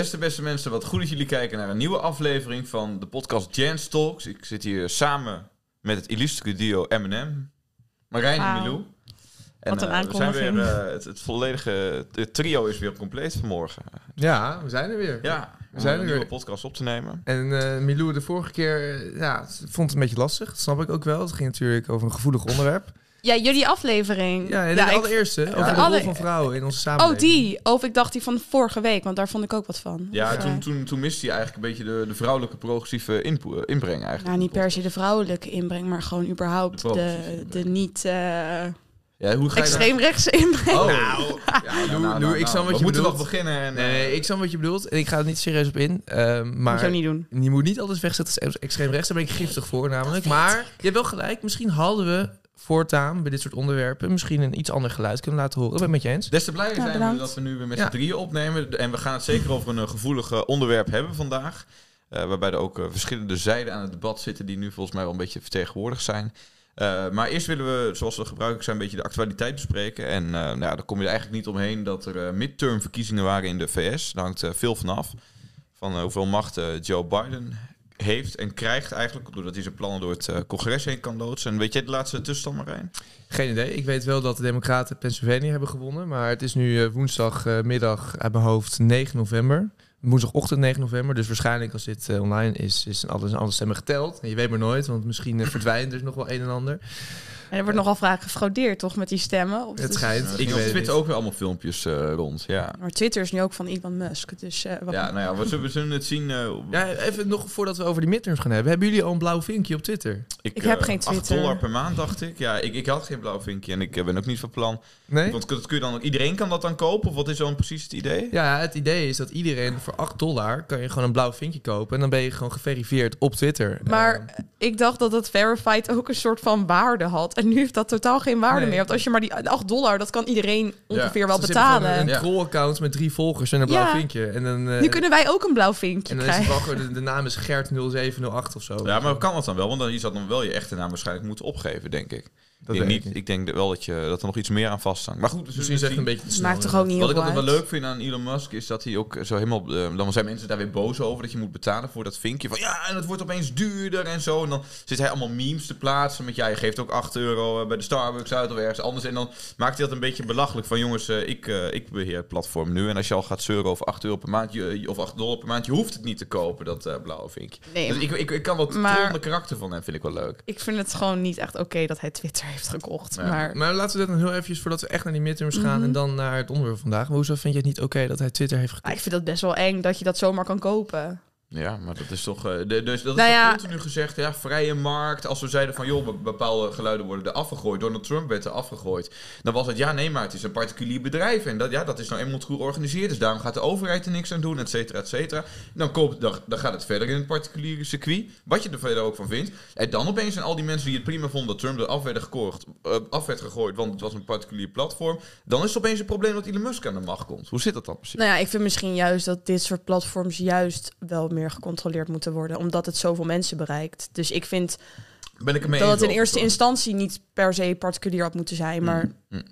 Beste, beste mensen, wat goed dat jullie kijken naar een nieuwe aflevering van de podcast Jans Talks. Ik zit hier samen met het illustre duo Eminem, Marijn en. Milou. En Wat een eh, we zijn weer, eh, het, het volledige het trio is weer compleet vanmorgen. Ja, we zijn er weer. Ja, we zijn zijn er een nieuwe weer. podcast op te nemen. En eh Milou de vorige keer ja, het vond het een beetje lastig. Dat snap ik ook wel. Het ging natuurlijk over een gevoelig onderwerp. Ja, jullie aflevering. Ja, de ik- allereerste. Over De de rol van vrouwen in onze Oh, samenleving. die. Of ik dacht die van vorige week, want daar vond ik ook wat van. Ja, Of, eh, toen, toen, toen miste hij eigenlijk een beetje de, de vrouwelijke progressieve inpo- eh, inbreng eigenlijk. Nou, niet per se de vrouwelijke inbreng, maar gewoon überhaupt De de, niet eh Ja, hoe ga je extreemrechtse inbreng. Oh, Nou, ja, Lou, Lou, ik snap wat we je moeten nog bedoelt. beginnen. En, Nee, eh, nee, ik snap wat je bedoelt. En ik ga er niet serieus op in. ehm, Moet maar je ook niet doen. je moet niet alles wegzetten als extreem rechts. Daar ben ik giftig voor namelijk. Maar je hebt wel gelijk. Misschien hadden we voortaan bij dit soort onderwerpen... misschien een iets ander geluid kunnen laten horen. Dat ben ik met je eens. Des te blijer Ja, zijn we dat we nu weer met Ja. z'n drieën opnemen. En we gaan het zeker over een eh, gevoelig eh, onderwerp hebben vandaag. Eh, waarbij er ook verschillende zijden aan het debat zitten die nu volgens mij wel een beetje vertegenwoordigd zijn. Eh, maar eerst willen we, zoals we gebruikelijk zijn, een beetje de actualiteit bespreken. En eh, nou, ja, daar kom je er eigenlijk niet omheen dat er midtermverkiezingen waren in de VS. Daar hangt veel vanaf. Van eh, hoeveel macht Joe Biden heeft en krijgt eigenlijk, doordat hij zijn plannen door het eh, congres heen kan loodsen. En weet jij de laatste tussenstand, Marijn? Geen idee. Ik weet wel dat de Democraten Pennsylvania hebben gewonnen. Maar het is nu eh, woensdagmiddag uit mijn hoofd 9 november. Woensdagochtend 9 november. Dus waarschijnlijk als dit eh, online is, is alle, alle stemmen geteld. En je weet maar nooit, want misschien eh, verdwijnt er nog wel een en ander. En er wordt nogal vaak gefraudeerd, toch, met die stemmen? Of Het dus- schijnt. Ik op weet het Twitter ook weer allemaal filmpjes eh, rond. Ja. Maar Twitter is nu ook van Elon Musk, dus... eh, wat- Ja, nou ja, we zullen, we zullen het zien. eh, Ja, even nog voordat we over die midterms gaan hebben. Hebben jullie al een blauw vinkje op Twitter? Ik heb geen 8 Twitter. dollar per maand, dacht ik. Ja, ik, ik had geen blauw vinkje en ik ben ook niet van plan. Nee? Want dat kun je dan, iedereen kan dat dan kopen? Of wat is dan precies het idee? Ja, het idee is dat iedereen voor 8 dollar kan je gewoon een blauw vinkje kopen. En dan ben je gewoon geverifieerd op Twitter. Maar Eh, ik dacht dat het verified ook een soort van waarde had. En nu heeft dat totaal geen waarde Nee. meer. Want als je maar die 8 dollar, dat kan iedereen ongeveer wel dus betalen. Een, een troll-account met drie volgers en een blauw Ja. vinkje. En dan, eh, Nu kunnen wij ook een blauw vinkje en dan is het krijgen. wel de, de naam is Gert0708 of zo. Ja, maar kan dat dan wel? Want dan, je zou dan wel je echte naam waarschijnlijk moeten opgeven, denk ik. Dat ik, niet, ik denk wel dat, je, dat er nog iets meer aan vasthangt. Maar goed, zullen Misschien zien. een beetje te snel. Maakt toch ook niet Wat ik altijd wel leuk vind aan Elon Musk is dat hij ook zo helemaal. eh, dan zijn mensen daar weer boos over dat je moet betalen voor dat vinkje. Van ja, en het wordt opeens duurder en zo. En dan zit hij allemaal memes te plaatsen. Met ja, je geeft ook 8 euro eh, bij de Starbucks uit of ergens anders. En dan maakt hij dat een beetje belachelijk. Van jongens, eh, ik, ik beheer het platform nu. En als je al gaat zeuren over 8 euro per maand, je, of 8 dollar per maand, je hoeft het niet te kopen, dat blauwe vinkje. Nee, Dus ik, ik, ik kan wat Maar- karakter van hem, vind ik wel leuk. ik vind het gewoon niet echt oké dat hij Twitter heeft gekocht. Ja. Maar Maar laten we dat dan heel eventjes voordat we echt naar die midterms gaan Mhm. en dan naar het onderwerp vandaag. Maar hoezo vind je het niet oké dat hij Twitter heeft ah, gekocht? ik vind dat best wel eng dat je dat zomaar kan kopen. Ja, maar dat is toch. eh, de, dus dat is Nou ja- continu gezegd, ja, vrije markt. Als we zeiden van joh, be- bepaalde geluiden worden er afgegooid. Donald Trump werd er afgegooid. Dan was het ja, nee, maar het is een particulier bedrijf. En dat, ja, dat is nou eenmaal goed georganiseerd. Dus daarom gaat de overheid er niks aan doen, et cetera, et cetera. Dan, koopt, dan, dan gaat het verder in het particuliere circuit. Wat je er verder ook van vindt. En dan opeens zijn al die mensen die het prima vonden dat Trump er af, werden gekocht, eh, af werd gegooid. Want het was een particulier platform. Dan is het opeens een probleem dat Elon Musk aan de macht komt. Hoe zit dat dan precies? Nou ja, ik vind misschien juist dat dit soort platforms juist wel meer gecontroleerd moeten worden. Omdat het zoveel mensen bereikt. Dus ik vind Ben ik dat het in eerste instantie niet per se particulier had moeten zijn. Maar Mm, mm.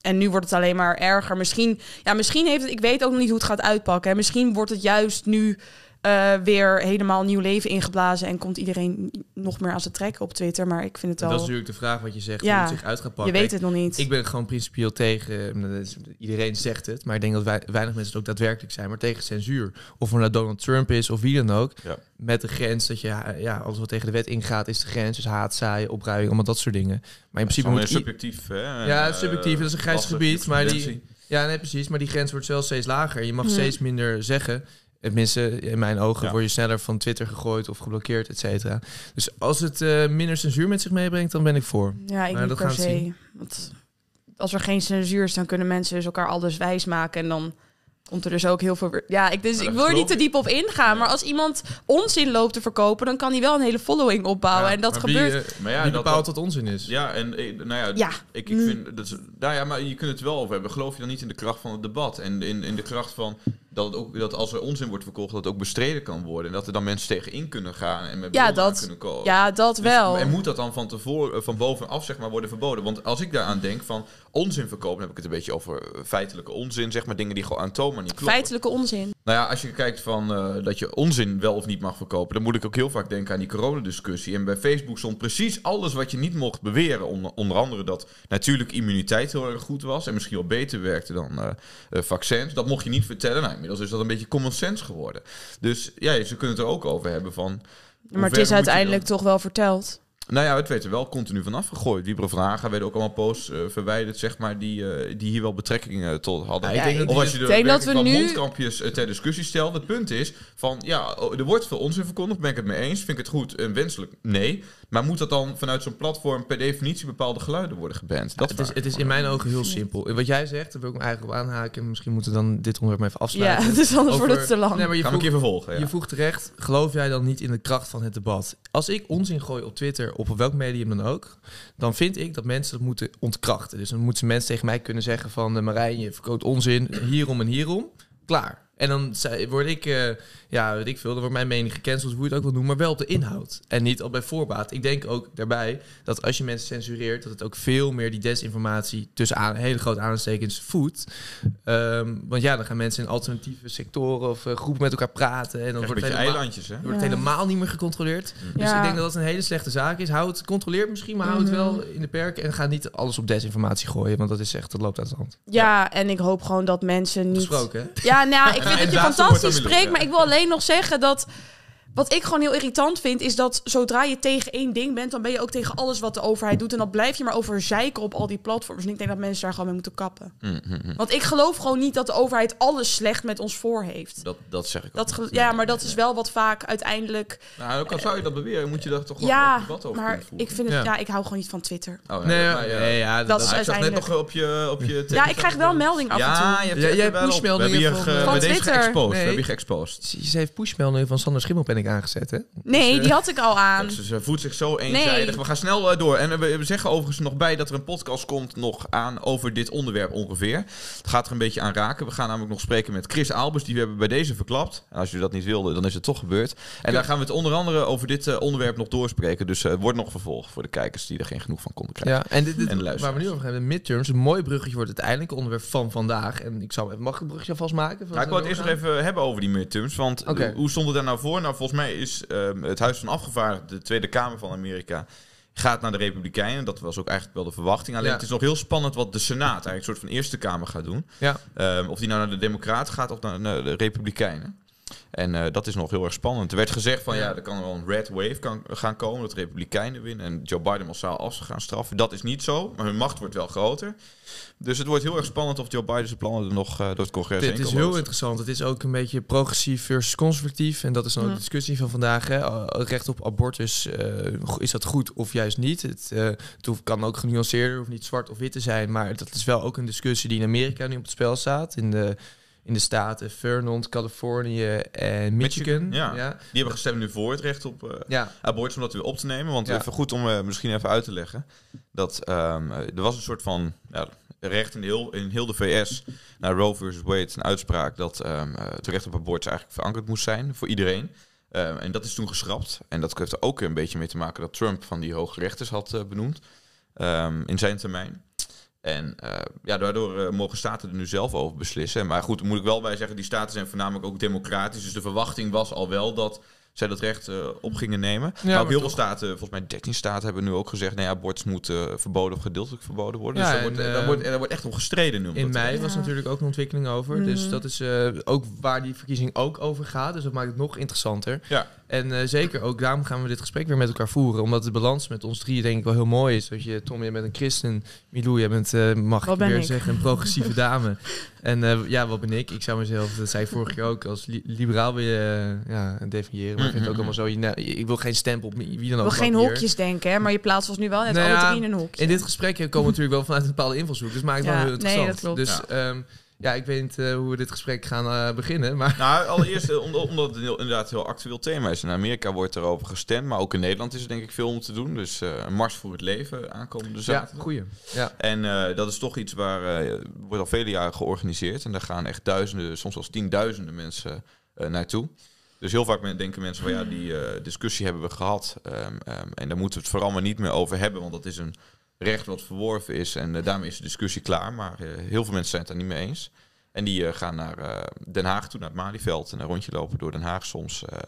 En nu wordt het alleen maar erger. Misschien, ja, misschien heeft het, ik weet ook nog niet hoe het gaat uitpakken. En misschien wordt het juist nu eh, weer helemaal nieuw leven ingeblazen. En komt iedereen nog meer aan zijn trekken op Twitter. Maar ik vind het Dat wel. is natuurlijk de vraag wat je zegt, Ja, hoe het zich uit gaat je pakken. weet het nog niet. Ik ben gewoon principieel tegen, eh, dat iedereen zegt het, maar ik denk dat wij, weinig mensen het ook daadwerkelijk zijn, maar tegen censuur. Of er nou Donald Trump is of wie dan ook. Ja. Met de grens dat je, eh, ja, alles wat tegen de wet ingaat is de grens. Dus haat, zaaien, opruiing, allemaal dat soort dingen. Maar in principe moet subjectief. Hè? Ja, subjectief, dat is een grijs gebied, maar die-. Ja, nee, precies. Maar die grens wordt zelfs steeds lager. Je mag Hmm. steeds minder zeggen. Tenminste, in mijn ogen Ja. word je sneller van Twitter gegooid of geblokkeerd, et cetera. Dus als het eh, minder censuur met zich meebrengt, dan ben ik voor. ja, ik maar niet dat per gaan we se. zien. Want als er geen censuur is, dan kunnen mensen dus elkaar alles wijs maken. En dan komt er dus ook heel veel... weer- Ja, ik, dus, ik dat wil er niet te diep op ingaan. Maar als iemand onzin loopt te verkopen... dan kan hij wel een hele following opbouwen. Ja, en dat maar gebeurt... Wie, eh, Maar ja, wie dat- bepaalt wat onzin is? Ja, en eh, nou ja, Ja. ik, ik Mm. vind dat nou ja, maar je kunt het wel over hebben. Geloof je dan niet in de kracht van het debat en in, in de kracht van dat, het ook, dat als er onzin wordt verkocht, dat het ook bestreden kan worden en dat er dan mensen tegenin kunnen gaan en met Ja, aan dat- kunnen komen. ja, dat Dus- wel. En moet dat dan van tevoren, van bovenaf zeg maar worden verboden? Want als ik daaraan denk van onzin verkopen, dan heb ik het een beetje over eh, feitelijke onzin, zeg maar dingen die gewoon aantoonbaar niet kloppen. Feitelijke onzin. Nou ja, als je kijkt van eh, dat je onzin wel of niet mag verkopen, dan moet ik ook heel vaak denken aan die coronadiscussie. En bij Facebook stond precies alles wat je niet mocht beweren. Onder, onder andere dat natuurlijk immuniteit heel erg goed was en misschien wel beter werkte dan eh, eh, vaccins. Dat mocht je niet vertellen. Nou, inmiddels is dat een beetje common sense geworden. Dus ja, ze kunnen het er ook over hebben van. Maar het is uiteindelijk toch wel verteld. Nou ja, het werd er wel continu van afgegooid. Wieberen van Haga werden ook allemaal posts eh, verwijderd, zeg maar, die, eh, die hier wel betrekking eh, tot hadden. Ja, ik denk Of die- als je de denk dat we van nu- mondkampjes ter discussie stelt. Het punt is van, ja, oh, er wordt veel onzin verkondigd. Ben ik het mee eens? Vind ik het goed en wenselijk? Nee. Maar moet dat dan vanuit zo'n platform per definitie bepaalde geluiden worden geband? Dat het, is, het is in mijn ogen heel simpel. En Wat jij zegt, daar wil ik me eigenlijk op aanhaken. Misschien moeten we dan dit onderwerp maar even Ja, afsluiten. dus anders wordt het te lang. Nee, maar je Gaan we een keer vervolgen, ja. je vroeg terecht, geloof jij dan niet in de kracht van het debat? Als ik onzin gooi op Twitter, op welk medium dan ook, dan vind ik dat mensen dat moeten ontkrachten. Dus dan moeten mensen tegen mij kunnen zeggen van, eh, Marijn, je verkoopt onzin, hierom en hierom. Klaar. En dan zei- word ik, eh, ja, weet ik veel, dan wordt mijn mening gecanceld, hoe je het ook wil noemen, maar wel op de inhoud. En niet al bij voorbaat. Ik denk ook daarbij dat als je mensen censureert, dat het ook veel meer die desinformatie tussen aan, hele grote aanstekens voedt. Ehm, want ja, dan gaan mensen in alternatieve sectoren of eh, groepen met elkaar praten. En dan wordt een het, helemaal, eilandjes, hè? wordt het Ja. helemaal niet meer gecontroleerd. Dus Ja. ik denk dat dat een hele slechte zaak is. Hou het, controleer het misschien, maar hou het Mhm. wel in de perken. En ga niet alles op desinformatie gooien, want dat is echt, dat loopt uit de hand. Ja, en ik hoop gewoon dat mensen niet... Gesproken, hè? Ja, nou, ik vind dat je fantastisch spreekt, maar ik wil alleen nog zeggen dat... Wat ik gewoon heel irritant vind, is dat zodra je tegen één ding bent, dan ben je ook tegen alles wat de overheid doet. En dan blijf je maar over zeiken op al die platforms. En ik denk dat mensen daar gewoon mee moeten kappen. Hm, hm, hm. Want ik geloof gewoon niet dat de overheid alles slecht met ons voor heeft. Dat, dat zeg ik ook. Dat ja, Nee, maar dat nee, is nee. wel wat vaak uiteindelijk. Nou, ook al zou je dat beweren, moet je daar toch wel Ja, een debat over maar ik vind het. Ja. Ja. ik hou gewoon niet van Twitter. Oh, Nee, maar ja. nee, ja, Dat is ik zag net uiteindelijk- nog op je... Op je Ja, ik krijg wel melding af en toe. Ja, je hebt Ja, pushmeldingen We hebben je van, Twitter. geëxposed. We Nee. hebben je geëxposed. Ze ze heeft pushmeldingen van Sander Schimmel ben ik aangezet, hè? Nee, die had ik al aan. Kijk, Ze, ze voelt zich zo eenzijdig. Nee. We gaan snel eh, door. En eh, we, we zeggen overigens nog bij dat er een podcast komt nog aan over dit onderwerp ongeveer. Het gaat er een beetje aan raken. We gaan namelijk nog spreken met Chris Albers. Die we hebben bij deze verklapt. En als jullie dat niet wilden, dan is het toch gebeurd. En daar gaan we het onder andere over dit eh, onderwerp nog doorspreken. Dus eh, het wordt nog vervolgd voor de kijkers die er geen genoeg van konden krijgen. Ja, en, dit, dit- En waar we nu over gaan, de midterms, een mooi bruggetje wordt uiteindelijk het onderwerp van vandaag. En ik zou, mag ik het bruggetje alvast maken? Nou, ik wil het eerst nog even hebben over die midterms. Want Oké. eh, hoe stond het daar nou voor? Nou, volgens mij is ehm, het Huis van Afgevaardigden, de Tweede Kamer van Amerika, gaat naar de Republikeinen. Dat was ook eigenlijk wel de verwachting. Alleen Ja. het is nog heel spannend wat de Senaat, eigenlijk een soort van Eerste Kamer, gaat doen. Ja. Ehm, of die nou naar de Democraten gaat of naar, naar de Republikeinen. En eh, dat is nog heel erg spannend. Er werd gezegd van ja, er kan wel een red wave kan, gaan komen, dat de Republikeinen winnen en Joe Biden massaal af gaan straffen. Dat is niet zo, maar hun macht wordt wel groter. Dus het wordt heel erg spannend of Joe Biden zijn plannen er nog eh, door het congres heen Dit is heel interessant. Het is ook een beetje progressief versus conservatief. En dat is dan Mhm. de discussie van vandaag. Hè. Uh, Recht op abortus, eh, is dat goed of juist niet? Het, eh, kan ook genuanceerder, of niet zwart of wit te zijn. Maar dat is wel ook een discussie die in Amerika nu op het spel staat. In de, in de staten Vermont, Californië en Michigan. Michigan, ja. Die hebben gestemd nu voor het recht op eh, ja. abortus om dat weer op te nemen. Want even goed om eh, misschien even uit te leggen. Dat ehm, eh, er was een soort van ja, recht in heel, in heel de VS naar Roe versus Wade een uitspraak dat eh, het recht op abortus eigenlijk verankerd moest zijn voor iedereen. Ehm, en dat is toen geschrapt. En dat heeft er ook een beetje mee te maken dat Trump van die hoge rechters had eh, benoemd in zijn termijn. En eh, ja, daardoor eh, mogen staten er nu zelf over beslissen. Maar goed, moet ik wel bij zeggen, die staten zijn voornamelijk ook democratisch. Dus de verwachting was al wel dat zij dat recht eh, op gingen nemen. maar ook heel veel staten, volgens mij 13 staten, hebben nu ook gezegd... nee, abortus moet eh, verboden of gedeeltelijk verboden worden. Ja, dus daar en, wordt, eh, daar, wordt, daar wordt echt om gestreden nu. In mei was Ja. natuurlijk ook een ontwikkeling over. Dus Mhm. dat is eh, ook waar die verkiezing ook over gaat. Dus dat maakt het nog interessanter. Ja. En eh, zeker ook daarom gaan we dit gesprek weer met elkaar voeren. Omdat de balans met ons drie denk ik wel heel mooi is. Dat je, Tom, jij bent een christen. Milou, jij bent, mag Wat ik ben weer ik? zeggen, een progressieve dame. En eh, ja, wat ben ik? Ik zou mezelf, dat zei ik vorig jaar ook, als li- liberaal willen eh, ja, definiëren. Maar vind het ook allemaal zo, je- nou, ik wil geen stempel op wie dan Ik ook. wil geen hier. hokjes denken, hè, maar je plaatst ons nu wel net Nou alle ja, drie in een hokje. In dit gesprek komen we natuurlijk wel vanuit een bepaalde invalshoek. Dus maakt het Ja, wel heel nee, interessant. dat klopt. Dus ja. ja, ik weet niet eh, hoe we dit gesprek gaan eh, beginnen. Maar Nou, allereerst eh, omdat, omdat het een heel, inderdaad een heel actueel thema is. In Amerika wordt erover gestemd, maar ook in Nederland is er denk ik veel om te doen. Dus eh, een mars voor het leven aankomende ja, zaterdag. goeie. Ja. En eh, dat is toch iets waar eh, wordt al vele jaren georganiseerd. En daar gaan echt duizenden, soms zelfs tienduizenden mensen eh, naartoe. Dus heel vaak men- denken mensen van ja, die eh, discussie hebben we gehad. Ehm, ehm, en daar moeten we het vooral maar niet meer over hebben. Want dat is een recht wat verworven is. En eh, daarmee is de discussie klaar. Maar eh, heel veel mensen zijn het daar niet mee eens. En die gaan naar eh, Den Haag toe, naar het Malieveld. En een rondje lopen door Den Haag soms eh,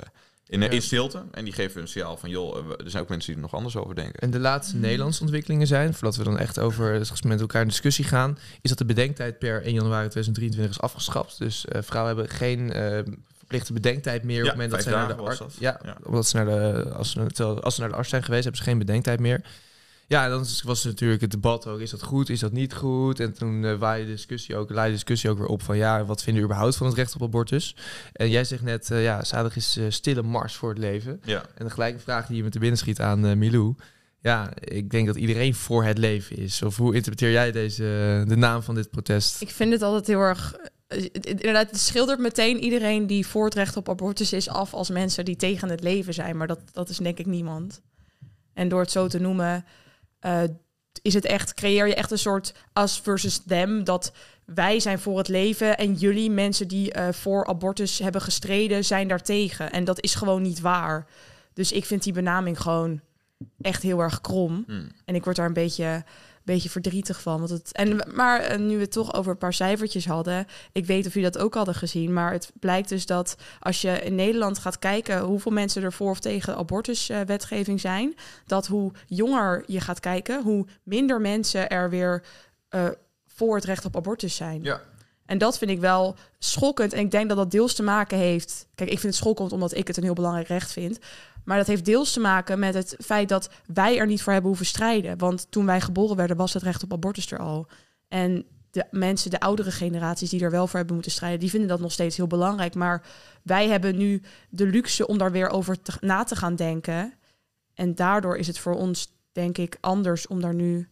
in, Ja. in stilte. En die geven een signaal van, joh, er zijn ook mensen die er nog anders over denken. En de laatste Nederlandse ontwikkelingen zijn, voordat we dan echt over het met elkaar in discussie gaan, is dat de bedenktijd per 1 januari 2023 is afgeschaft. Dus eh, vrouwen hebben geen eh, verplichte bedenktijd meer op het moment dat ze naar de arts. Ja, Ja. omdat ze naar de als ze, als ze naar de arts zijn geweest, hebben ze geen bedenktijd meer. Ja, dan was natuurlijk het debat ook, is dat goed, is dat niet goed? En toen eh waaide de discussie ook, laaide de discussie ook weer op van ja, wat vinden we überhaupt van het recht op abortus? En jij zegt net, eh, ja, zalig is eh, stille mars voor het leven. Ja. En de gelijke vraag die je me te binnen schiet aan Milou. Ja, ik denk dat iedereen voor het leven is. Of hoe interpreteer jij deze, de naam van dit protest? Ik vind het altijd heel erg. Eh, het- Inderdaad, het schildert meteen iedereen die voor het recht op abortus is af als mensen die tegen het leven zijn. Maar dat, dat is denk ik niemand. En door het zo te noemen, eh, is het echt, creëer je echt een soort us versus them. Dat wij zijn voor het leven en jullie mensen die eh, voor abortus hebben gestreden, zijn daartegen. En dat is gewoon niet waar. Dus ik vind die benaming gewoon echt heel erg krom. Hm. En ik word daar een beetje, beetje verdrietig van. Want het, en, maar eh, nu we het toch over een paar cijfertjes hadden. Ik weet of jullie dat ook hadden gezien. Maar het blijkt dus dat als je in Nederland gaat kijken hoeveel mensen er voor of tegen abortuswetgeving zijn. Dat hoe jonger je gaat kijken, hoe minder mensen er weer eh, voor het recht op abortus zijn. Ja. En dat vind ik wel schokkend. En ik denk dat dat deels te maken heeft. Kijk, ik vind het schokkend omdat ik het een heel belangrijk recht vind. Maar dat heeft deels te maken met het feit dat wij er niet voor hebben hoeven strijden. Want toen wij geboren werden, was het recht op abortus er al. En de mensen, de oudere generaties die er wel voor hebben moeten strijden, die vinden dat nog steeds heel belangrijk. Maar wij hebben nu de luxe om daar weer over te, na te gaan denken. En daardoor is het voor ons, denk ik, anders om daar nu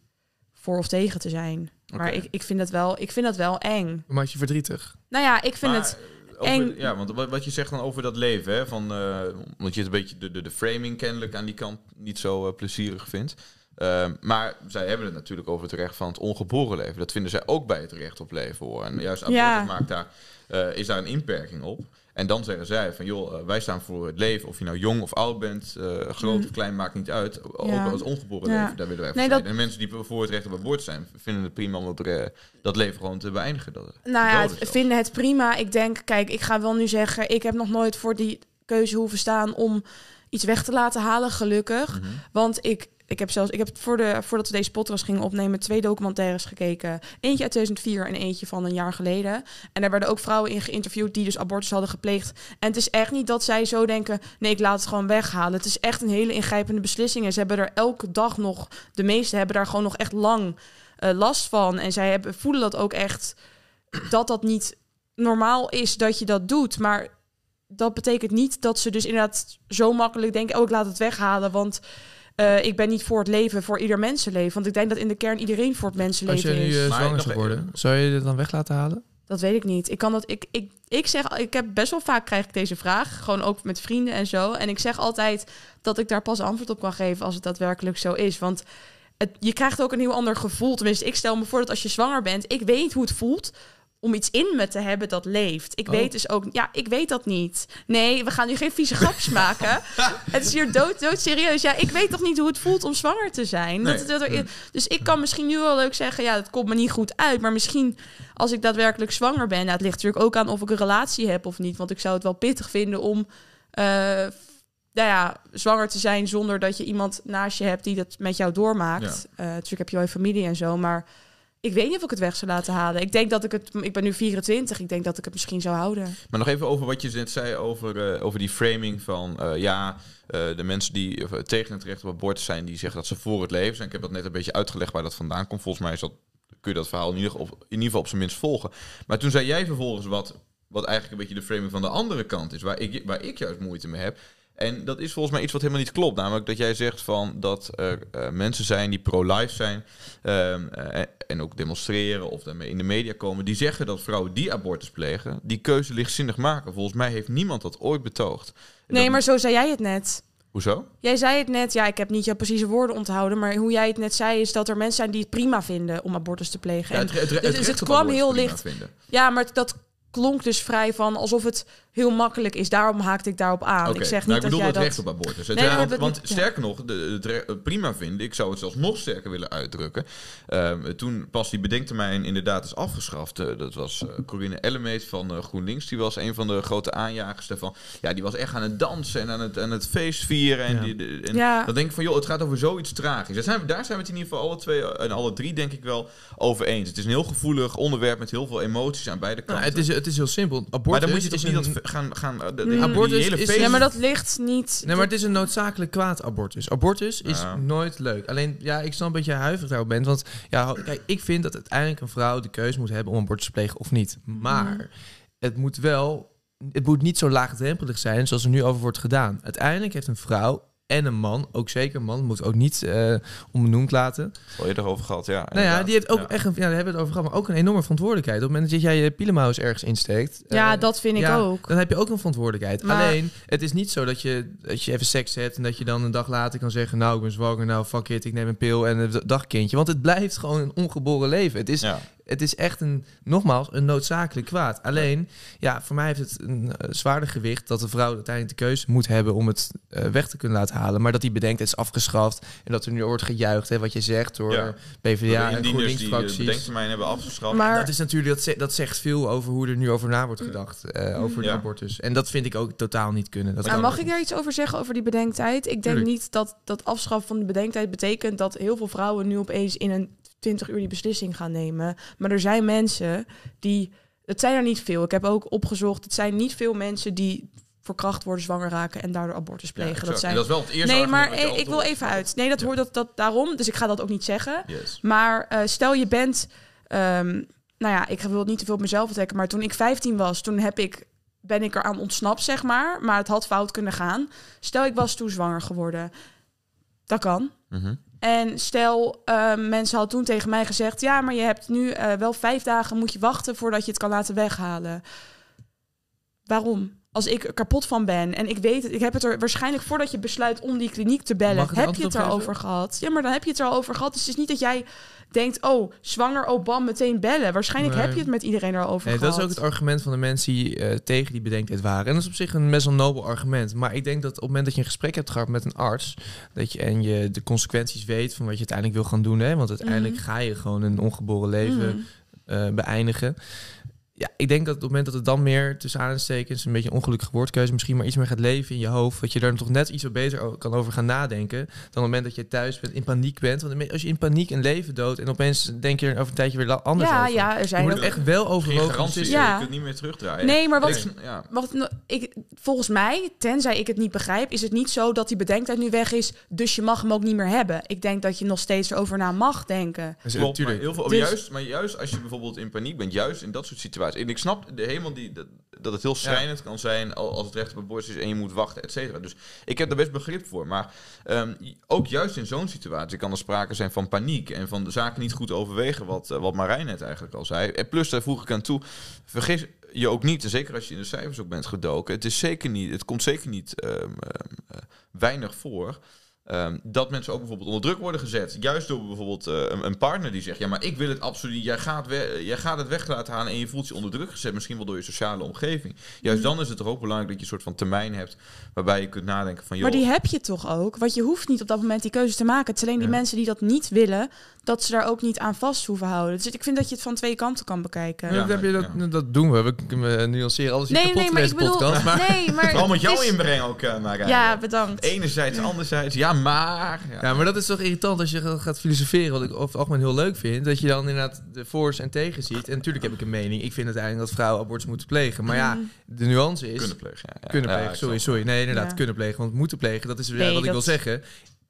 voor of tegen te zijn. Maar ik, ik, vind dat wel, ik vind dat wel eng. Maak je verdrietig? Nou ja, ik vind Maar, het. Over- eng. Ja, want wat, wat je zegt dan over dat leven, hè, van, eh, omdat je het een beetje de, de, de framing kennelijk aan die kant niet zo eh, plezierig vindt. Ehm, maar zij hebben het natuurlijk over het recht van het ongeboren leven. Dat vinden zij ook bij het recht op leven hoor. En juist abortus Ja. maakt daar, eh, is daar een inperking op. En dan zeggen zij van joh, eh, wij staan voor het leven. Of je nou jong of oud bent, eh, groot of klein, maakt niet uit. Ook Mm. Ja. als ongeboren Ja. leven, daar willen wij voor Nee, strijden. dat- En mensen die voor het recht op abortus zijn, vinden het prima om dat, eh, dat leven gewoon te beëindigen. Dat, Nou ja, het, vinden het prima. Ik denk, kijk, ik ga wel nu zeggen, ik heb nog nooit voor die keuze hoeven staan om iets weg te laten halen, gelukkig. Mhm. Want ik, ik heb zelfs, ik heb voor de, voordat we deze podcast gingen opnemen, twee documentaires gekeken. Eentje uit 2004 en eentje van een jaar geleden. En daar werden ook vrouwen in geïnterviewd die dus abortus hadden gepleegd. En het is echt niet dat zij zo denken, nee, ik laat het gewoon weghalen. Het is echt een hele ingrijpende beslissing. En ze hebben er elke dag nog, de meeste hebben daar gewoon nog echt lang eh, last van. En zij hebben, voelen dat ook echt, dat dat niet normaal is dat je dat doet. Maar dat betekent niet dat ze dus inderdaad zo makkelijk denken, oh, ik laat het weghalen, want... eh, ik ben niet voor het leven, voor ieder mensenleven. Want ik denk dat in de kern iedereen voor het Als mensenleven je nu is. eh, zwanger zou worden, zou je dit dan weg laten halen? Dat weet ik niet. Ik kan dat. Ik, ik, ik zeg, ik heb best wel vaak krijg ik deze vraag, gewoon ook met vrienden en zo. En ik zeg altijd dat ik daar pas antwoord op kan geven als het daadwerkelijk zo is. Want het, je krijgt ook een heel ander gevoel. Tenminste, ik stel me voor dat als je zwanger bent, ik weet hoe het voelt om iets in me te hebben dat leeft. Ik Oh. weet dus ook, ja, ik weet dat niet. Nee, we gaan nu geen vieze grapjes maken. Het is hier dood, dood serieus. Ja, ik weet toch niet hoe het voelt om zwanger te zijn. Nee. Dat, dat er, dus ik kan misschien nu wel leuk zeggen, ja, dat komt me niet goed uit. Maar misschien als ik daadwerkelijk zwanger ben, nou, het ligt natuurlijk ook aan of ik een relatie heb of niet. Want ik zou het wel pittig vinden om, eh, nou ja, zwanger te zijn zonder dat je iemand naast je hebt die dat met jou doormaakt. Eh, natuurlijk heb je wel je familie en zo, maar ik weet niet of ik het weg zou laten halen. Ik denk dat ik het, ik ben nu 24, ik denk dat ik het misschien zou houden. Maar nog even over wat je net zei over, eh, over die framing van eh, ja, eh, de mensen die tegen het recht op abortus zijn, die zeggen dat ze voor het leven zijn. Ik heb dat net een beetje uitgelegd waar dat vandaan komt. Volgens mij is dat, kun je dat verhaal in ieder, geval, in ieder geval op zijn minst volgen. Maar toen zei jij vervolgens wat, wat eigenlijk een beetje de framing van de andere kant is, waar ik, waar ik juist moeite mee heb. En dat is volgens mij iets wat helemaal niet klopt. Namelijk dat jij zegt van dat er eh, mensen zijn die pro-life zijn. ehm, eh, en ook demonstreren of daarmee in de media komen. Die zeggen dat vrouwen die abortus plegen, die keuze lichtzinnig maken. Volgens mij heeft niemand dat ooit betoogd. Nee, dat- maar zo zei jij het net. Hoezo? Jij zei het net, ja, ik heb niet jouw precieze woorden onthouden, maar hoe jij het net zei is dat er mensen zijn die het prima vinden om abortus te plegen. Ja, En het, het, het, dus het kwam heel licht. Vinden. Ja, maar dat klonk dus vrij van alsof het heel makkelijk is. Daarom haakte ik daarop aan. Oké, Ik zeg nou, niet ik bedoel dat jij het dat... recht op abortus. Het Nee, want we- want ja. sterker nog, de, het prima vinden, ik zou het zelfs nog sterker willen uitdrukken. Ehm, toen pas die bedenktermijn inderdaad is afgeschaft, eh, dat was eh, Corinne Ellemeet van eh, GroenLinks, die was een van de grote aanjagers daarvan. Ja, die was echt aan het dansen en aan het, aan het feest vieren. En, Ja. die, de- en Ja. dan denk ik van, joh, het gaat over zoiets tragisch. Daar zijn, we, daar zijn we het in ieder geval alle twee en alle drie denk ik wel over eens. Het is een heel gevoelig onderwerp met heel veel emoties aan beide kanten. Nou, het, is, het is heel simpel. Abortus maar dan moet je is toch niet een- dat gaan... gaan de, de- Mm. die Abortus hele is- feest- Ja, maar dat ligt niet... Nee, maar het is een noodzakelijk kwaad abortus. Abortus is Ja. nooit leuk. Alleen, ja, ik snap dat je huiverig daarop bent. Want ja, kijk, ik vind dat uiteindelijk een vrouw de keuze moet hebben om abortus te plegen of niet. Maar het moet wel, het moet niet zo laagdrempelig zijn zoals er nu over wordt gedaan. Uiteindelijk heeft een vrouw en een man, ook zeker een man, moet ook niet eh onbenoemd laten. Al eerder over gehad, ja. Nou ja, die heeft ook Ja. echt een, ja, daar hebben we het over gehad, maar ook een enorme verantwoordelijkheid. Op het moment dat jij je pielenmouws ergens insteekt. Ja, eh, dat vind ik ja, ook. Dan heb je ook een verantwoordelijkheid. Maar- Alleen, het is niet zo dat je, dat je even seks hebt en dat je dan een dag later kan zeggen: Nou, ik ben zwanger, nou fuck it, ik neem een pil en een dagkindje. Want het blijft gewoon een ongeboren leven. Het is, Ja. Het is echt een, nogmaals, een noodzakelijk kwaad. Alleen, ja, voor mij heeft het een eh, zwaarder gewicht dat de vrouw uiteindelijk de keuze moet hebben om het eh, weg te kunnen laten halen. Maar dat die bedenkt, het is afgeschaft en dat er nu wordt gejuicht, hè, wat je zegt, door Ja. PvdA en die de GroenLinks-fracties. bedenktermijn hebben afgeschaft. Maar Dat is natuurlijk, dat, ze- dat zegt veel over hoe er nu over na wordt gedacht. eh, over de Ja. abortus. En dat vind ik ook totaal niet kunnen. Dat Maar kan mag ik daar iets over zeggen, over die bedenktijd? Ik denk Tuurlijk. niet dat dat afschaffen van de bedenktijd betekent dat heel veel vrouwen nu opeens in een 20 uur die beslissing gaan nemen. Maar er zijn mensen die. Het zijn er niet veel. Ik heb ook opgezocht. Het zijn niet veel mensen die verkracht worden, zwanger raken en daardoor abortus plegen. dat zijn. Dat is wel het eerste nee, maar ik wil even uit. Nee, dat hoort dat, dat daarom. Dus ik ga dat ook niet zeggen. Yes. Maar eh, stel je bent, ehm, nou ja, ik wil het niet te veel op mezelf betrekken, maar toen ik 15 was, toen heb ik, ben ik eraan ontsnapt, zeg maar. Maar het had fout kunnen gaan. Stel ik was toen zwanger geworden. Dat kan. Mhm. En stel, ehm, mensen hadden toen tegen mij gezegd: ja, maar je hebt nu eh, wel vijf dagen moet je wachten voordat je het kan laten weghalen. Waarom? Als ik er kapot van ben en ik weet het, ik heb het er waarschijnlijk voordat je besluit om die kliniek te bellen, heb je het erover gehad. Ja, maar dan heb je het er al over gehad. Dus het is niet dat jij denkt: oh, zwanger, oh, bam, meteen bellen. Waarschijnlijk Nee. heb je het met iedereen erover Nee, gehad. dat is ook het argument van de mensen die eh, tegen die bedenktijd waren. En dat is op zich een best wel nobel argument. Maar ik denk dat op het moment dat je een gesprek hebt gehad met een arts... Dat je, en je de consequenties weet van wat je uiteindelijk wil gaan doen... Hè, want uiteindelijk Mhm. ga je gewoon een ongeboren leven Mm. eh, beëindigen. Ja, ik denk dat op het moment dat het dan meer tussen aanstekens een beetje een ongelukkige woordkeuze misschien maar iets meer gaat leven in je hoofd, dat je daar toch net iets wat beter kan over gaan nadenken dan op het moment dat je thuis bent, in paniek bent. Want als je in paniek een leven doodt en opeens denk je er over een tijdje weer anders Ja, over. ja, er Je zijn moet ook het echt wel Geen overwogen. garantie, beslissen. Ja. je kunt niet meer terugdraaien. Nee, maar wat, Ik sn- ja. Wat, no- ik, volgens mij, tenzij ik het niet begrijp, is het niet zo dat die bedenktijd nu weg is, dus je mag hem ook niet meer hebben. Ik denk dat je nog steeds erover na mag denken. Dus, Klopt, maar, heel veel, Dus- juist, maar juist als je bijvoorbeeld in paniek bent, juist in dat soort situaties. En ik snap de, helemaal die, dat, dat het heel schrijnend kan zijn al- als het recht op abortus is en je moet wachten, et cetera. Dus ik heb daar best begrip voor. Maar ehm, ook juist in zo'n situatie kan er sprake zijn van paniek en van de zaken niet goed overwegen, wat, eh, wat Marijn net eigenlijk al zei. En plus, daar voeg ik aan toe, vergis je ook niet, zeker als je in de cijfers ook bent gedoken, het, is zeker niet, het komt zeker niet ehm, ehm, eh, weinig voor. Ehm, dat mensen ook bijvoorbeeld onder druk worden gezet. Juist door bijvoorbeeld eh, een, een partner die zegt: Ja, maar ik wil het absoluut. Jij gaat, we- jij gaat het weg laten halen en je voelt je onder druk gezet. Misschien wel door je sociale omgeving. Juist dan is het toch ook belangrijk dat je een soort van termijn hebt. waarbij je kunt nadenken: van joh. Maar die heb je toch ook? Want je hoeft niet op dat moment die keuzes te maken. Het is alleen die Ja. mensen die dat niet willen, dat ze daar ook niet aan vast hoeven houden. Dus ik vind dat je het van twee kanten kan bekijken. Ja, Ja, dat, heb je dat, ja. dat doen we. We kunnen nuanceren alles nee, nee, maar ik bedoel. podcast. Maar, Nee, maar. Vooral met het jou is- inbreng ook, uh, Marijn. Ja, bedankt. Enerzijds, anderzijds. Ja, maar. Ja. ja, maar dat is toch irritant als je gaat- filosoferen. Wat ik over het algemeen heel leuk vind. Dat je dan inderdaad de voor's en tegen ziet. En natuurlijk heb ik een mening. Ik vind uiteindelijk dat vrouwen abortus moeten plegen. Maar ja, Mhm. de nuance is... Kunnen plegen. Ja, ja. Kunnen plegen, sorry, sorry. Nee, inderdaad, Ja. kunnen plegen. Want moeten plegen, dat is weer Nee, wat ik wil zeggen.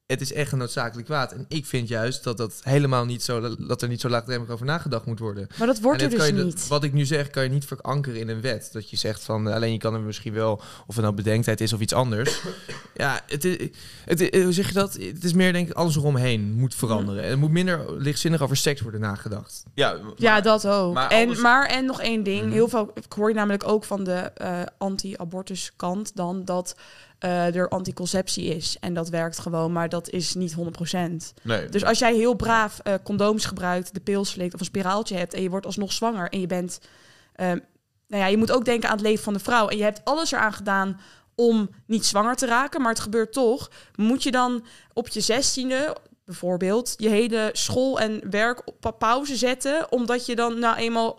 Het is echt een noodzakelijk kwaad. En ik vind juist dat dat helemaal niet zo... dat er niet zo laagdrempelig over nagedacht moet worden. Maar dat wordt er dus je, niet. Wat ik nu zeg, kan je niet verankeren in een wet. Dat je zegt van, eh, alleen je kan er misschien wel, of het nou bedenktijd is of iets anders. ja, het is, het, is- hoe zeg je dat? Het is meer denk ik alles eromheen moet veranderen. En er moet minder lichtzinnig over seks worden nagedacht. Ja, Ja, dat ook. maar en, maar en nog één ding. Mhm. Heel veel, ik hoor je namelijk ook van de eh, anti-abortus kant dan dat eh, er anticonceptie is. En dat werkt gewoon, maar dat is niet 100%. Nee. Dus als jij heel braaf eh, condooms gebruikt, de pil slikt of een spiraaltje hebt en je wordt alsnog zwanger en je bent ehm, nou ja, je moet ook denken aan het leven van de vrouw. En je hebt alles eraan gedaan om niet zwanger te raken, maar het gebeurt toch. Moet je dan op je zestiende bijvoorbeeld je hele school en werk op pauze zetten, omdat je dan nou eenmaal